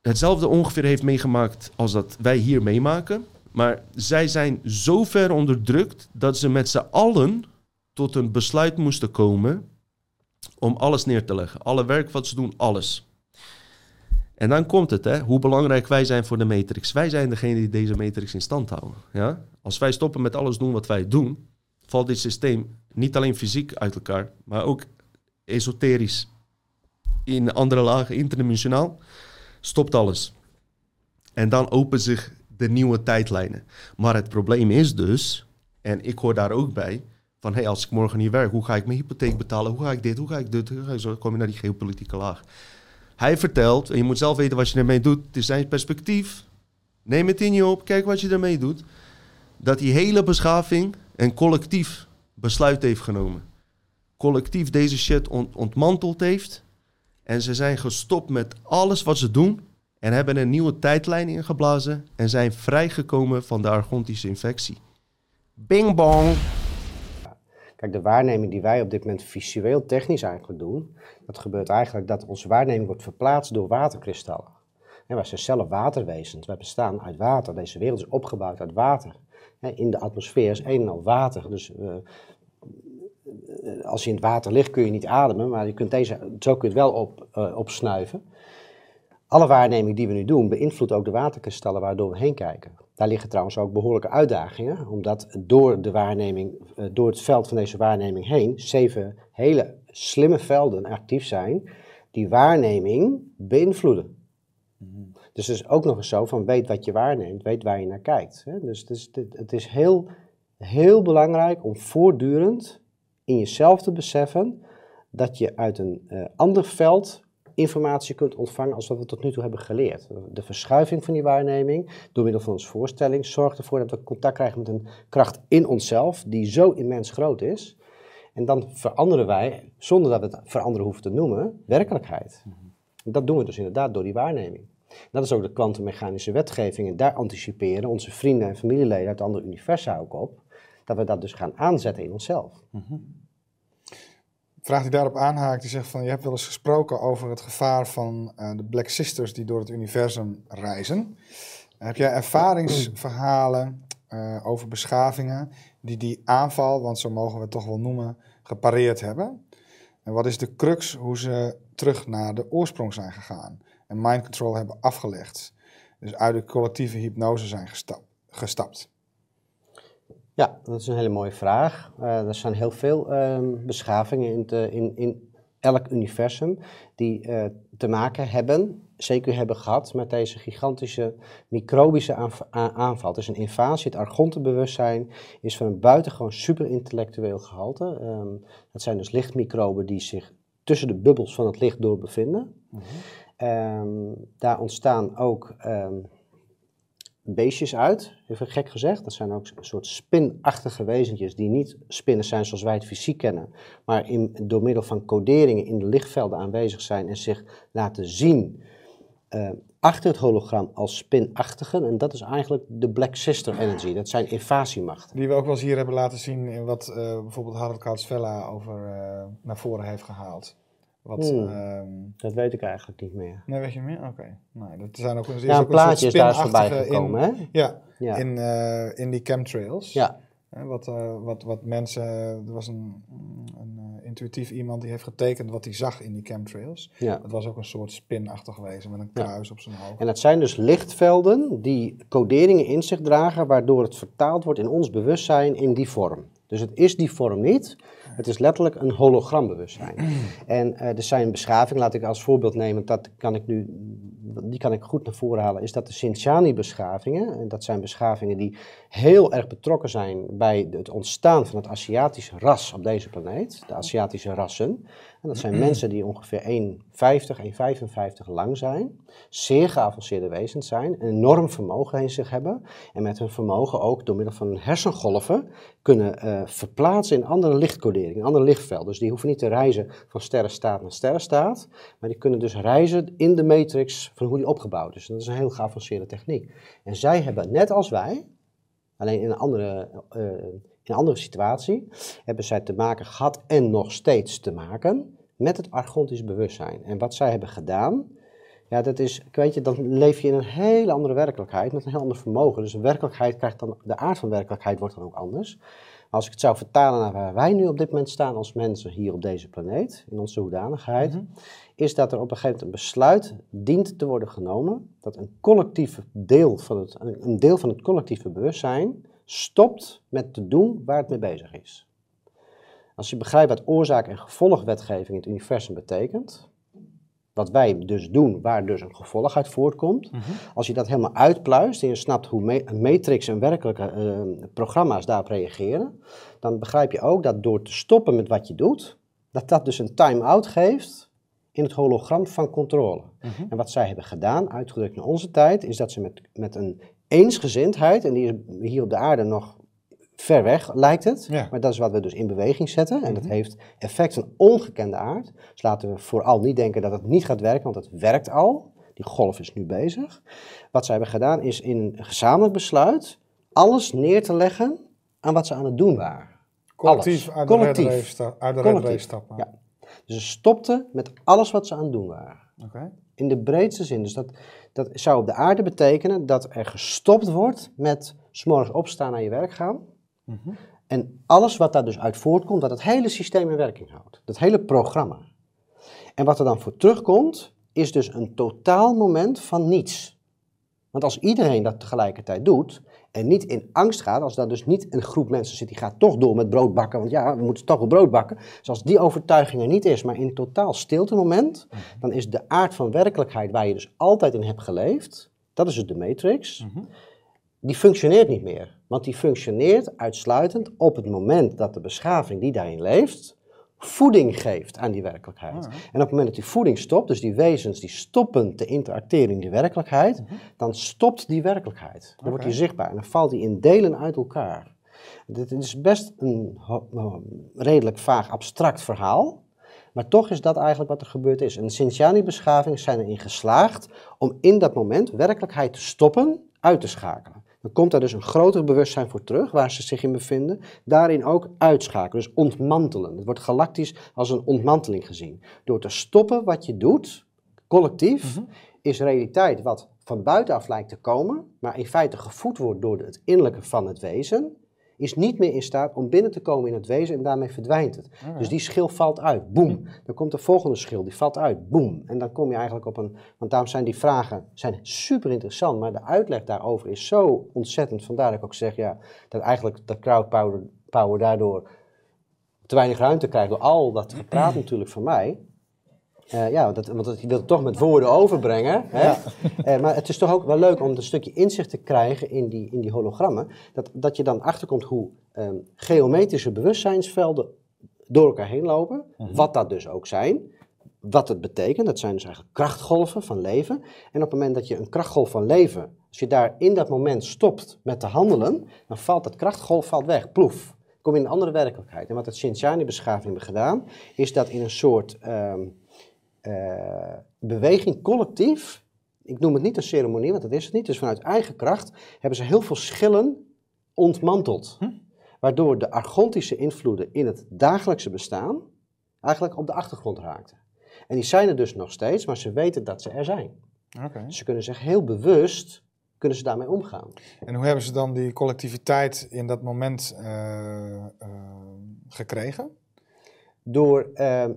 hetzelfde ongeveer heeft meegemaakt als dat wij hier meemaken. Maar zij zijn zo ver onderdrukt dat ze met z'n allen tot een besluit moesten komen om alles neer te leggen. Alle werk wat ze doen, alles. En dan komt het, hè, hoe belangrijk wij zijn voor de matrix. Wij zijn degene die deze matrix in stand houden. Ja? Als wij stoppen met alles doen wat wij doen, valt dit systeem niet alleen fysiek uit elkaar, maar ook esoterisch. In andere lagen, interdimensionaal, stopt alles. En dan open zich de nieuwe tijdlijnen. Maar het probleem is dus, en ik hoor daar ook bij, van hey, als ik morgen niet werk, hoe ga ik mijn hypotheek betalen? Hoe ga ik dit? Hoe ga ik dit? Hoe ga ik zo? kom je naar die geopolitieke laag. Hij vertelt, en je moet zelf weten wat je ermee doet. Het is zijn perspectief. Neem het in je op, kijk wat je ermee doet. Dat die hele beschaving een collectief besluit heeft genomen. Collectief deze shit ontmanteld heeft. En ze zijn gestopt met alles wat ze doen en hebben een nieuwe tijdlijn ingeblazen en zijn vrijgekomen van de argontische infectie. Bing bong! Kijk, de waarneming die wij op dit moment visueel technisch eigenlijk doen, dat gebeurt eigenlijk dat onze waarneming wordt verplaatst door waterkristallen. En wij zijn zelf waterwezens, wij bestaan uit water. Deze wereld is opgebouwd uit water. In de atmosfeer is een en al water, dus uh, als je in het water ligt kun je niet ademen, maar je kunt deze, zo kun je het wel op, opsnuiven alle waarneming die we nu doen beïnvloedt ook de waterkristallen waardoor we heen kijken. Daar liggen trouwens ook behoorlijke uitdagingen, omdat door, de waarneming, eh, door het veld van deze waarneming heen zeven hele slimme velden actief zijn die waarneming beïnvloeden. Mhm. Dus het is ook nog eens zo van weet wat je waarneemt, weet waar je naar kijkt. Dus het is, het is heel, heel belangrijk om voortdurend in jezelf te beseffen dat je uit een uh, ander veld informatie kunt ontvangen als wat we tot nu toe hebben geleerd. De verschuiving van die waarneming door middel van onze voorstelling zorgt ervoor dat we contact krijgen met een kracht in onszelf die zo immens groot is. En dan veranderen wij, zonder dat we het veranderen hoeven te noemen, werkelijkheid. Dat doen we dus inderdaad door die waarneming. Dat is ook de kwantummechanische wetgeving en daar anticiperen onze vrienden en familieleden uit andere universa ook op, dat we dat dus gaan aanzetten in onszelf. Mm vraag die daarop aanhaakt, die zegt van je hebt wel eens gesproken over het gevaar van uh, de Black Sisters die door het universum reizen. Heb jij ervaringsverhalen uh, over beschavingen die die aanval, want zo mogen we het toch wel noemen, gepareerd hebben? En wat is de crux hoe ze terug naar de oorsprong zijn gegaan en mind control hebben afgelegd? Dus uit de collectieve hypnose zijn gestapt. Ja, dat is een hele mooie vraag. Uh, er zijn heel veel uh, beschavingen in, te, in, in, elk universum die uh, te maken hebben, zeker hebben gehad, met deze gigantische microbische aanval. Het is een invasie. Het argontenbewustzijn is van een buitengewoon superintellectueel gehalte. Um, dat zijn dus lichtmicroben die zich tussen de bubbels van het licht door bevinden. Mm -hmm. um, daar ontstaan ook um, beestjes uit, even gek gezegd. Dat zijn ook een soort spinachtige wezentjes die niet spinnen zijn zoals wij het fysiek kennen, maar in, door middel van coderingen in de lichtvelden aanwezig zijn en zich laten zien eh, achter het hologram als spinachtigen. En dat is eigenlijk de Black Sister Energy. Dat zijn invasiemachten. Die we ook wel eens hier hebben laten zien in wat eh, bijvoorbeeld Harold Kautsvella over uh, naar voren heeft gehaald. Wat, Hmm. ehm, Dat weet ik eigenlijk niet meer. nee, weet je meer? Oké. Nou, dat zijn ook, er is Ja, een ook plaatje is soort daar voorbij gekomen, in, hè? Ja, Ja. In, eh, in die chemtrails. Ja, Hè, wat, eh, wat, wat mensen, er was een, een eh, intuïtief iemand die heeft getekend wat hij zag in die chemtrails. ja. Het was ook een soort spinachtig wezen met een Ja. kruis op zijn hoofd. En dat zijn dus lichtvelden die coderingen in zich dragen, waardoor het vertaald wordt in ons bewustzijn in die vorm. Dus het is die vorm niet, het is letterlijk een hologrambewustzijn. <clears throat> En eh, er zijn beschavingen, laat ik als voorbeeld nemen, dat kan ik nu, die kan ik goed naar voren halen, is dat de Sintiani-beschavingen, en dat zijn beschavingen die heel erg betrokken zijn bij het ontstaan van het Aziatische ras op deze planeet, de Aziatische rassen. En dat zijn mensen die ongeveer 1,50, 1,55 lang zijn, zeer geavanceerde wezens zijn, een enorm vermogen in zich hebben en met hun vermogen ook door middel van hersengolven kunnen eh, verplaatsen in andere lichtcoderingen, in andere lichtvelden. Dus die hoeven niet te reizen van sterrenstaat naar sterrenstaat, maar die kunnen dus reizen in de matrix van hoe die opgebouwd is. En dat is een heel geavanceerde techniek. En zij hebben, net als wij, alleen in een andere, eh, een andere situatie, hebben zij te maken gehad en nog steeds te maken met het argontisch bewustzijn. En wat zij hebben gedaan, ja, dat is, weet je, dan leef je in een hele andere werkelijkheid met een heel ander vermogen. Dus de werkelijkheid krijgt dan, de aard van werkelijkheid wordt dan ook anders. Maar als ik het zou vertalen naar waar wij nu op dit moment staan als mensen hier op deze planeet, in onze hoedanigheid, is dat er op een gegeven moment een besluit dient te worden genomen dat een collectief deel van het, een deel van het collectieve bewustzijn stopt met te doen waar het mee bezig is. Als je begrijpt wat oorzaak- en gevolgwetgeving in het universum betekent, wat wij dus doen, waar dus een gevolg uit voortkomt, als je dat helemaal uitpluist en je snapt hoe matrix en werkelijke eh, programma's daarop reageren, dan begrijp je ook dat door te stoppen met wat je doet, dat dat dus een time-out geeft in het hologram van controle. En wat zij hebben gedaan, uitgedrukt in onze tijd, is dat ze met, met een eensgezindheid, en die is hier op de aarde nog ver weg, lijkt het, Ja. maar dat is wat we dus in beweging zetten. En dat heeft effect van ongekende aard. Dus laten we vooral niet denken dat het niet gaat werken, want het werkt al. Die golf is nu bezig. Wat zij hebben gedaan is in een gezamenlijk besluit alles neer te leggen aan wat ze aan het doen waren. Collectief Alles. uit de stappen. Ja. Dus ze stopten met alles wat ze aan het doen waren. In de breedste zin. Dus dat, dat zou op de aarde betekenen dat er gestopt wordt met 's morgens opstaan naar je werk gaan. Mhm. En alles wat daar dus uit voortkomt, dat het hele systeem in werking houdt. Dat hele programma. En wat er dan voor terugkomt, is dus een totaal moment van niets. Want als iedereen dat tegelijkertijd doet en niet in angst gaat, als daar dus niet een groep mensen zit die gaat toch door met brood bakken, want ja, we moeten toch wel brood bakken. Dus als die overtuiging er niet is, maar in totaal stilte moment, dan is de aard van werkelijkheid waar je dus altijd in hebt geleefd, dat is dus de matrix, die functioneert niet meer. Want die functioneert uitsluitend op het moment dat de beschaving die daarin leeft, voeding geeft aan die werkelijkheid. En op het moment dat die voeding stopt, dus die wezens die stoppen te interacteren in die werkelijkheid, dan stopt die werkelijkheid. Dan wordt die zichtbaar en dan valt die in delen uit elkaar. Dit is best een redelijk vaag abstract verhaal. Maar toch is dat eigenlijk wat er gebeurd is. En de Sintiani-beschavingen zijn erin geslaagd om in dat moment werkelijkheid te stoppen, uit te schakelen. Dan komt daar dus een groter bewustzijn voor terug, waar ze zich in bevinden. Daarin ook uitschakelen, dus ontmantelen. Het wordt galactisch als een ontmanteling gezien. Door te stoppen wat je doet, collectief, is realiteit wat van buitenaf lijkt te komen, maar in feite gevoed wordt door het innerlijke van het wezen, is niet meer in staat om binnen te komen in het wezen en daarmee verdwijnt het. Dus die schil valt uit, boem. Dan komt de volgende schil, die valt uit, boem. En dan kom je eigenlijk op een, want daarom zijn die vragen zijn super interessant, maar de uitleg daarover is zo ontzettend. Vandaar dat ik ook zeg, ja, dat eigenlijk dat crowdpower power daardoor te weinig ruimte krijgt door al dat gepraat natuurlijk van mij. Eh, ja, dat, want dat, je wilt het toch met woorden overbrengen. Hè? Eh, maar het is toch ook wel leuk om een stukje inzicht te krijgen in die, in die hologrammen. Dat, dat je dan achterkomt hoe ehm, geometrische bewustzijnsvelden door elkaar heen lopen. Wat dat dus ook zijn. Wat het betekent. Dat zijn dus eigenlijk krachtgolven van leven. En op het moment dat je een krachtgolf van leven Als je daar in dat moment stopt met te handelen, dan valt dat krachtgolf valt weg, ploef. Kom je in een andere werkelijkheid. En wat het Shinchani-beschaving hebben gedaan, is dat in een soort ehm, eh, beweging collectief, ik noem het niet een ceremonie, want dat is het niet, dus vanuit eigen kracht, hebben ze heel veel schillen ontmanteld. Waardoor de argontische invloeden in het dagelijkse bestaan eigenlijk op de achtergrond raakten. En die zijn er dus nog steeds, maar ze weten dat ze er zijn. Oké. Ze kunnen zich heel bewust, kunnen ze daarmee omgaan. En hoe hebben ze dan die collectiviteit in dat moment eh, eh, gekregen? Door eh, eh,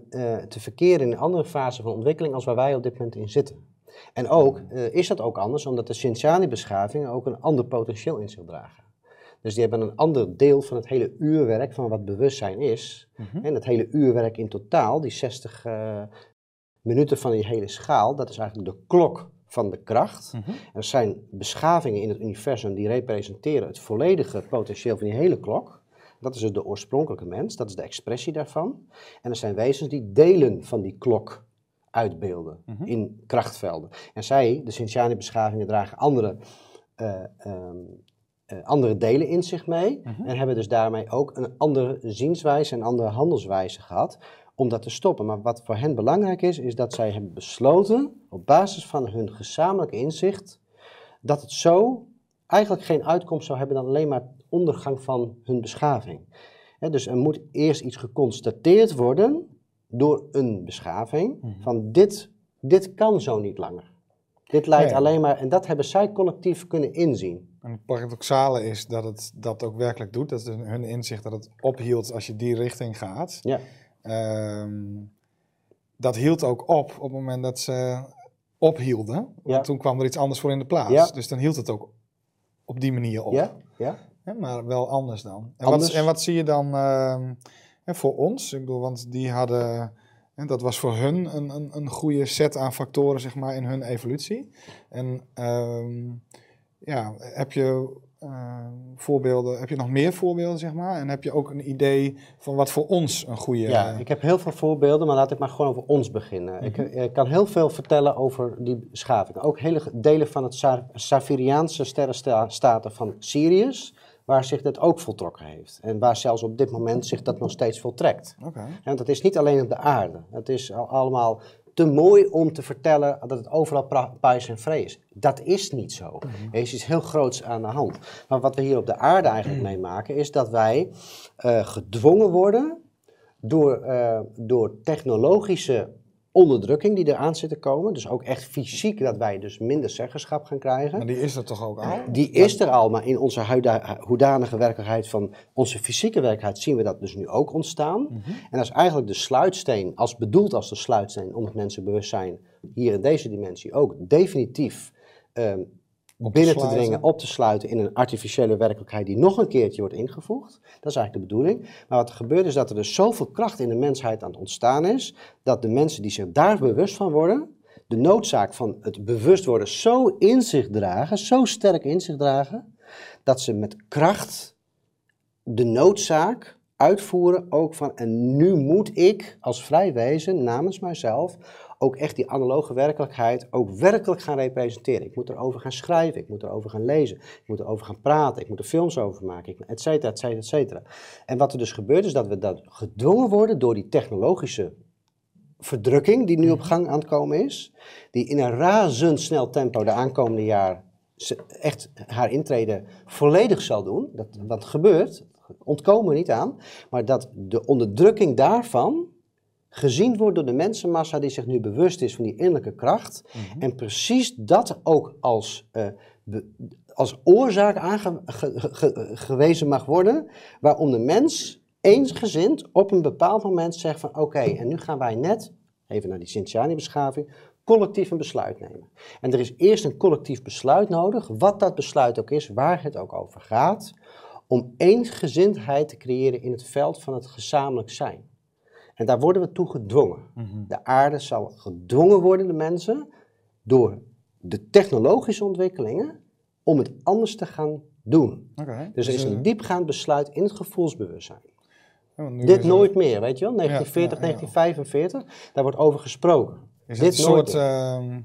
te verkeren in een andere fase van ontwikkeling als waar wij op dit moment in zitten. En ook eh, is dat ook anders, omdat de Shinchani-beschavingen ook een ander potentieel in zich dragen. Dus die hebben een ander deel van het hele uurwerk van wat bewustzijn is. En het hele uurwerk in totaal, die 60 eh, minuten van die hele schaal, dat is eigenlijk de klok van de kracht. Er zijn beschavingen in het universum die representeren het volledige potentieel van die hele klok. Dat is dus de oorspronkelijke mens, dat is de expressie daarvan. En er zijn wezens die delen van die klok uitbeelden in krachtvelden. En zij, de Shinchani-beschavingen, dragen andere, eh, ehm, eh, andere delen in zich mee. En hebben dus daarmee ook een andere zienswijze en andere handelswijze gehad om dat te stoppen. Maar wat voor hen belangrijk is, is dat zij hebben besloten, op basis van hun gezamenlijke inzicht, dat het zo eigenlijk geen uitkomst zou hebben dan alleen maar ondergang van hun beschaving. Dus er moet eerst iets geconstateerd worden door een beschaving van dit, dit kan zo niet langer. Dit leidt Nee. alleen maar, en dat hebben zij collectief kunnen inzien. En het paradoxale is dat het dat ook werkelijk doet. Dat is hun inzicht dat het ophield als je die richting gaat. Ja. Ehm, dat hield ook op op het moment dat ze ophielden. Want Ja. toen kwam er iets anders voor in de plaats. Ja. Dus dan hield het ook op die manier op. Ja? Ja? Hè, maar wel anders dan. En, Anders. Wat, en wat zie je dan ehm, hè, voor ons? Ik bedoel, want die hadden... En dat was voor hun een, een, een goede set aan factoren, zeg maar, in hun evolutie. En ehm, ja, heb je eh, voorbeelden, heb je nog meer voorbeelden, zeg maar? En heb je ook een idee van wat voor ons een goede... Ja, ik heb heel veel voorbeelden, maar laat ik maar gewoon over ons beginnen. ik, eh, ik kan heel veel vertellen over die beschaving. Ook hele delen van het Sa- Safiriaanse sterrenstaten van Sirius, waar zich dat ook voltrokken heeft. En waar zelfs op dit moment zich dat nog steeds voltrekt. Oké. Want het is niet alleen op de aarde. Het is al- allemaal te mooi om te vertellen dat het overal pais en vree is. Dat is niet zo. Er is iets heel groots aan de hand. Maar wat we hier op de aarde eigenlijk meemaken, is dat wij eh, gedwongen worden door, eh, door technologische onderdrukking die eraan zit te komen. Dus ook echt fysiek dat wij dus minder zeggenschap gaan krijgen. Maar die is er toch ook al? Die is er al, maar in onze huida- hoedanige werkelijkheid van onze fysieke werkelijkheid zien we dat dus nu ook ontstaan. En dat is eigenlijk de sluitsteen, als bedoeld als de sluitsteen om het mensenbewustzijn hier in deze dimensie ook definitief binnen te sluiten. dringen, op te sluiten in een artificiële werkelijkheid die nog een keertje wordt ingevoegd. Dat is eigenlijk de bedoeling. Maar wat er gebeurt is dat er dus zoveel kracht in de mensheid aan het ontstaan is, dat de mensen die zich daar bewust van worden, de noodzaak van het bewust worden zo in zich dragen, zo sterk in zich dragen, dat ze met kracht de noodzaak uitvoeren ook van en nu moet ik als vrij wezen namens mijzelf ook echt die analoge werkelijkheid ook werkelijk gaan representeren. Ik moet erover gaan schrijven, ik moet erover gaan lezen, ik moet erover gaan praten, ik moet er films over maken, et cetera, et cetera, et cetera. En wat er dus gebeurt is dat we dat gedwongen worden door die technologische verdrukking die nu op gang aan het komen is, die in een razendsnel tempo de aankomende jaar echt haar intrede volledig zal doen. Dat, wat gebeurt, ontkomen we niet aan, maar dat de onderdrukking daarvan gezien wordt door de mensenmassa die zich nu bewust is van die innerlijke kracht. En precies dat ook als, eh, be- als oorzaak aangewezen mag worden, waarom de mens eensgezind op een bepaald moment zegt van oké, en nu gaan wij net, even naar die Sintiani-beschaving, collectief een besluit nemen. En er is eerst een collectief besluit nodig, wat dat besluit ook is, waar het ook over gaat, om eensgezindheid te creëren in het veld van het gezamenlijk zijn. En daar worden we toe gedwongen. De aarde zal gedwongen worden, de mensen, door de technologische ontwikkelingen, om het anders te gaan doen. Dus er is eh, een diepgaand besluit in het gevoelsbewustzijn. ja, Dit nooit meer, weet je wel? 1940, ja, ja. 1945, daar wordt over gesproken. Is Dit een nooit soort ehm,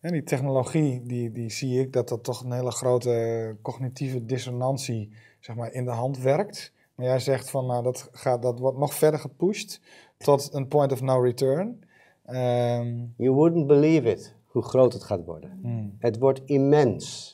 En die technologie, die, die zie ik dat dat toch een hele grote cognitieve dissonantie zeg maar, in de hand werkt. Maar jij zegt van nou, dat, gaat, dat wordt nog verder gepusht tot een point of no return. Ehm, You wouldn't believe it, hoe groot het gaat worden. hmm. Het wordt immens.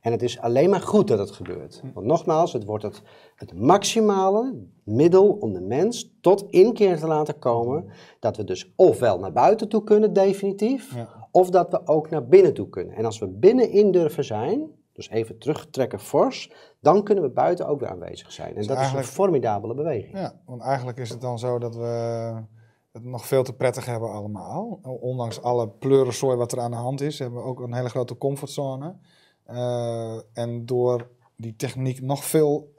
En het is alleen maar goed dat het gebeurt. Want nogmaals, het wordt het, het maximale middel om de mens tot inkeer te laten komen. Dat we dus ofwel naar buiten toe kunnen, definitief. Ja. Of dat we ook naar binnen toe kunnen. En als we binnenin durven zijn, dus even terugtrekken fors, dan kunnen we buiten ook weer aanwezig zijn. En dat is een formidabele beweging. Ja, want eigenlijk is het dan zo dat we het nog veel te prettig hebben allemaal. Ondanks alle pleurensooi wat er aan de hand is, hebben we ook een hele grote comfortzone. Eh, en door die techniek nog veel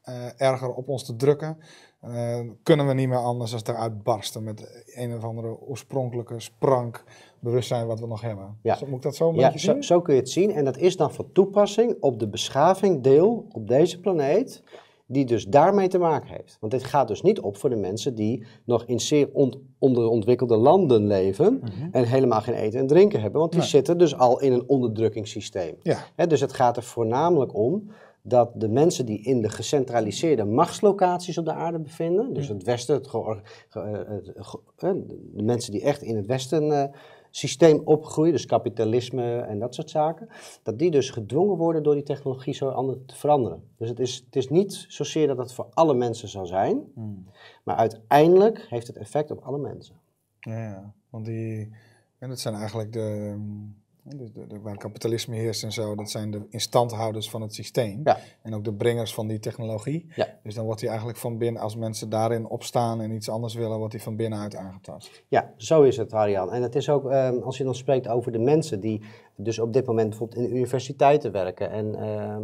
eh, erger op ons te drukken, eh, kunnen we niet meer anders dan eruit barsten met een of andere oorspronkelijke sprank bewustzijn wat we nog hebben. Ja. Zo- Moet ik dat zo een Ja, beetje zo, zien? zo kun je het zien. En dat is dan van toepassing op de beschaving deel op deze planeet, die dus daarmee te maken heeft. Want dit gaat dus niet op voor de mensen die nog in zeer ont- onderontwikkelde landen leven en helemaal geen eten en drinken hebben. Want die Mhm. Nee. zitten dus al in een onderdrukkingssysteem. Ja, dus het gaat er voornamelijk om dat de mensen die in de gecentraliseerde machtslocaties op de aarde bevinden, dus het Westen, het ge- eh, ge- eh, de mensen die echt in het Westen eh, systeem opgroeien, dus kapitalisme en dat soort zaken, dat die dus gedwongen worden door die technologie zo anders te veranderen. Dus het is, het is niet zozeer dat het voor alle mensen zal zijn, maar uiteindelijk heeft het effect op alle mensen. Ja, ja. want die, en dat zijn eigenlijk de, mm, de, de, waar kapitalisme heerst en zo, dat zijn de instandhouders van het systeem. Ja. En ook de brengers van die technologie. Ja. Dus dan wordt die eigenlijk van binnen, als mensen daarin opstaan en iets anders willen, wordt die van binnenuit aangetast. Ja, zo is het, Arjan. En het is ook, ehm, als je dan spreekt over de mensen die dus op dit moment bijvoorbeeld in universiteiten werken en ehm,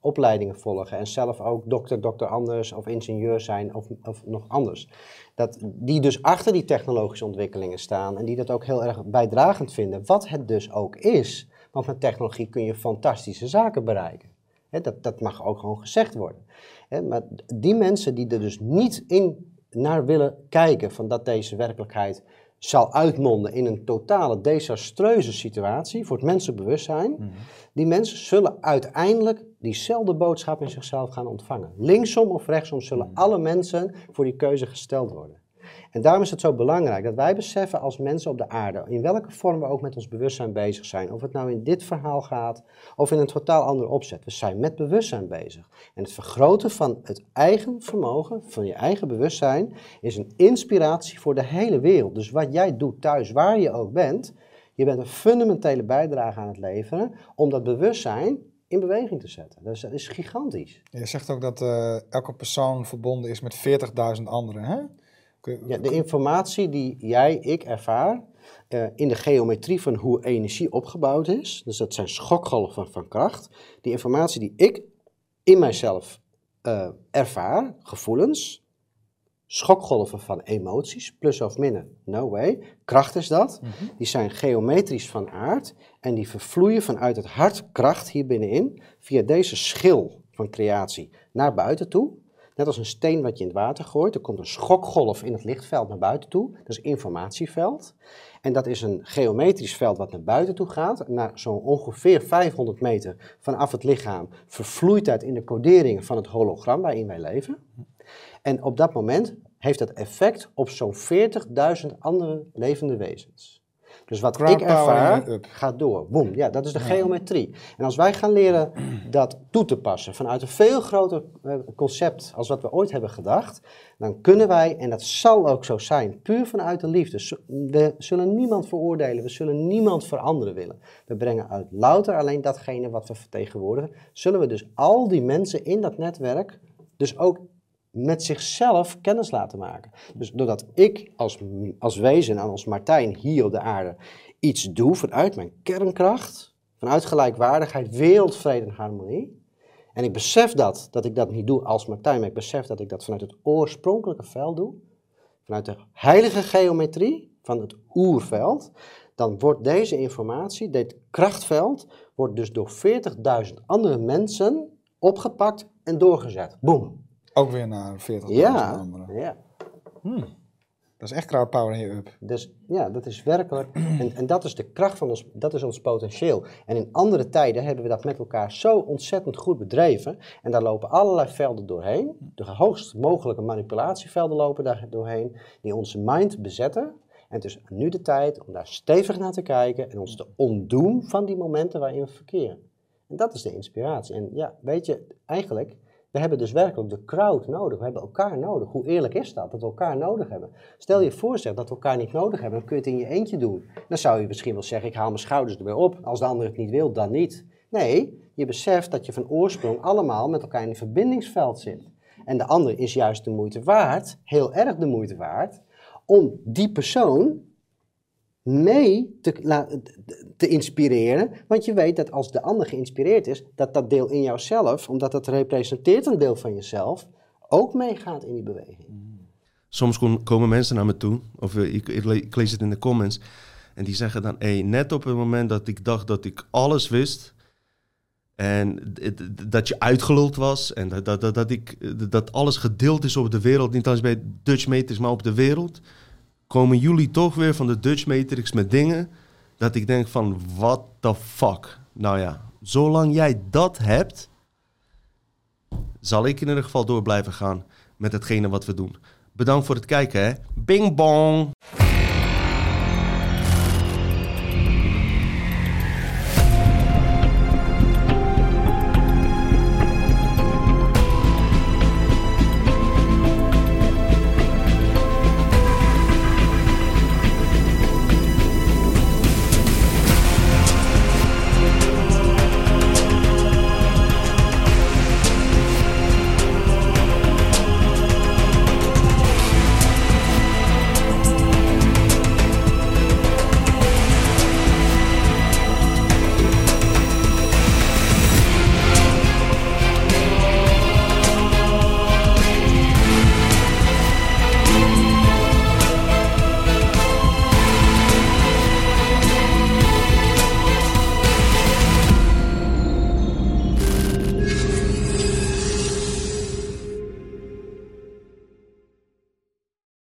opleidingen volgen en zelf ook dokter, dokter anders of ingenieur zijn of, of nog anders. Dat die dus achter die technologische ontwikkelingen staan en die dat ook heel erg bijdragend vinden, wat het dus ook is. Want met technologie kun je fantastische zaken bereiken. Dat, dat mag ook gewoon gezegd worden. Maar die mensen die er dus niet in naar willen kijken van dat deze werkelijkheid zal uitmonden in een totale desastreuze situatie voor het mensenbewustzijn, die mensen zullen uiteindelijk diezelfde boodschap in zichzelf gaan ontvangen. Linksom of rechtsom zullen alle mensen voor die keuze gesteld worden. En daarom is het zo belangrijk dat wij beseffen als mensen op de aarde, in welke vorm we ook met ons bewustzijn bezig zijn, of het nou in dit verhaal gaat of in een totaal andere opzet, we zijn met bewustzijn bezig. En het vergroten van het eigen vermogen, van je eigen bewustzijn, is een inspiratie voor de hele wereld. Dus wat jij doet thuis, waar je ook bent, je bent een fundamentele bijdrage aan het leveren om dat bewustzijn in beweging te zetten. Dus dat is gigantisch. Je zegt ook dat eh, elke persoon verbonden is met 40.000 anderen, hè? Ja, de informatie die jij, ik ervaar eh, in de geometrie van hoe energie opgebouwd is, dus dat zijn schokgolven van kracht, die informatie die ik in mijzelf eh, ervaar, gevoelens, schokgolven van emoties, plus of min, no way, kracht is dat, die zijn geometrisch van aard en die vervloeien vanuit het hart kracht hier binnenin via deze schil van creatie naar buiten toe. Net als een steen wat je in het water gooit, er komt een schokgolf in het lichtveld naar buiten toe. Dat is informatieveld. En dat is een geometrisch veld wat naar buiten toe gaat. Naar zo'n ongeveer 500 meter vanaf het lichaam vervloeit dat in de coderingen van het hologram waarin wij leven. En op dat moment heeft dat effect op zo'n 40.000 andere levende wezens. Dus wat Crowd ik ervaar, gaat door. Boom. Ja, dat is de geometrie. En als wij gaan leren dat toe te passen vanuit een veel groter eh, concept als wat we ooit hebben gedacht, dan kunnen wij, en dat zal ook zo zijn, puur vanuit de liefde. We zullen niemand veroordelen, we zullen niemand veranderen willen. We brengen uit louter alleen datgene wat we vertegenwoordigen, zullen we dus al die mensen in dat netwerk dus ook met zichzelf kennis laten maken. Dus doordat ik als, als wezen en als Martijn hier op de aarde iets doe vanuit mijn kernkracht, vanuit gelijkwaardigheid, wereldvrede en harmonie. En ik besef dat, dat ik dat niet doe als Martijn, maar ik besef dat ik dat vanuit het oorspronkelijke veld doe, vanuit de heilige geometrie van het oerveld, dan wordt deze informatie, dit krachtveld, wordt dus door 40.000 andere mensen opgepakt en doorgezet. Boom. Ook weer naar 40.000 Ja, anderen. ja. Dat is echt crowdpower je up. Dus ja, dat is werkelijk. En, en dat is de kracht van ons, dat is ons potentieel. En in andere tijden hebben we dat met elkaar zo ontzettend goed bedreven. En daar lopen allerlei velden doorheen. De hoogst mogelijke manipulatievelden lopen daar doorheen. Die onze mind bezetten. En het is nu de tijd om daar stevig naar te kijken. En ons te ontdoen van die momenten waarin we verkeren. En dat is de inspiratie. En ja, weet je, eigenlijk we hebben dus werkelijk de crowd nodig. We hebben elkaar nodig. Hoe eerlijk is dat? Dat we elkaar nodig hebben. Stel je voor zeg, dat we elkaar niet nodig hebben, dan kun je het in je eentje doen. Dan zou je misschien wel zeggen, ik haal mijn schouders erbij op. Als de ander het niet wil, dan niet. Nee, je beseft dat je van oorsprong allemaal met elkaar in een verbindingsveld zit. En de ander is juist de moeite waard, heel erg de moeite waard, om die persoon mee te, te inspireren. Want je weet dat als de ander geïnspireerd is, dat dat deel in jouzelf, omdat dat representeert een deel van jezelf, ook meegaat in die beweging. Soms komen mensen naar me toe, of eh, ik, lees het in de comments, en die zeggen dan, hey, net op het moment dat ik dacht dat ik alles wist, en dat je uitgeluld was, en dat, dat, dat, ik, dat alles gedeeld is op de wereld, niet alleen bij Dutch Meters, maar op de wereld, komen jullie toch weer van de Dutch Matrix met dingen dat ik denk van, what the fuck? Nou ja, zolang jij dat hebt, zal ik in ieder geval door blijven gaan met hetgene wat we doen. Bedankt voor het kijken, hè. Bing bong!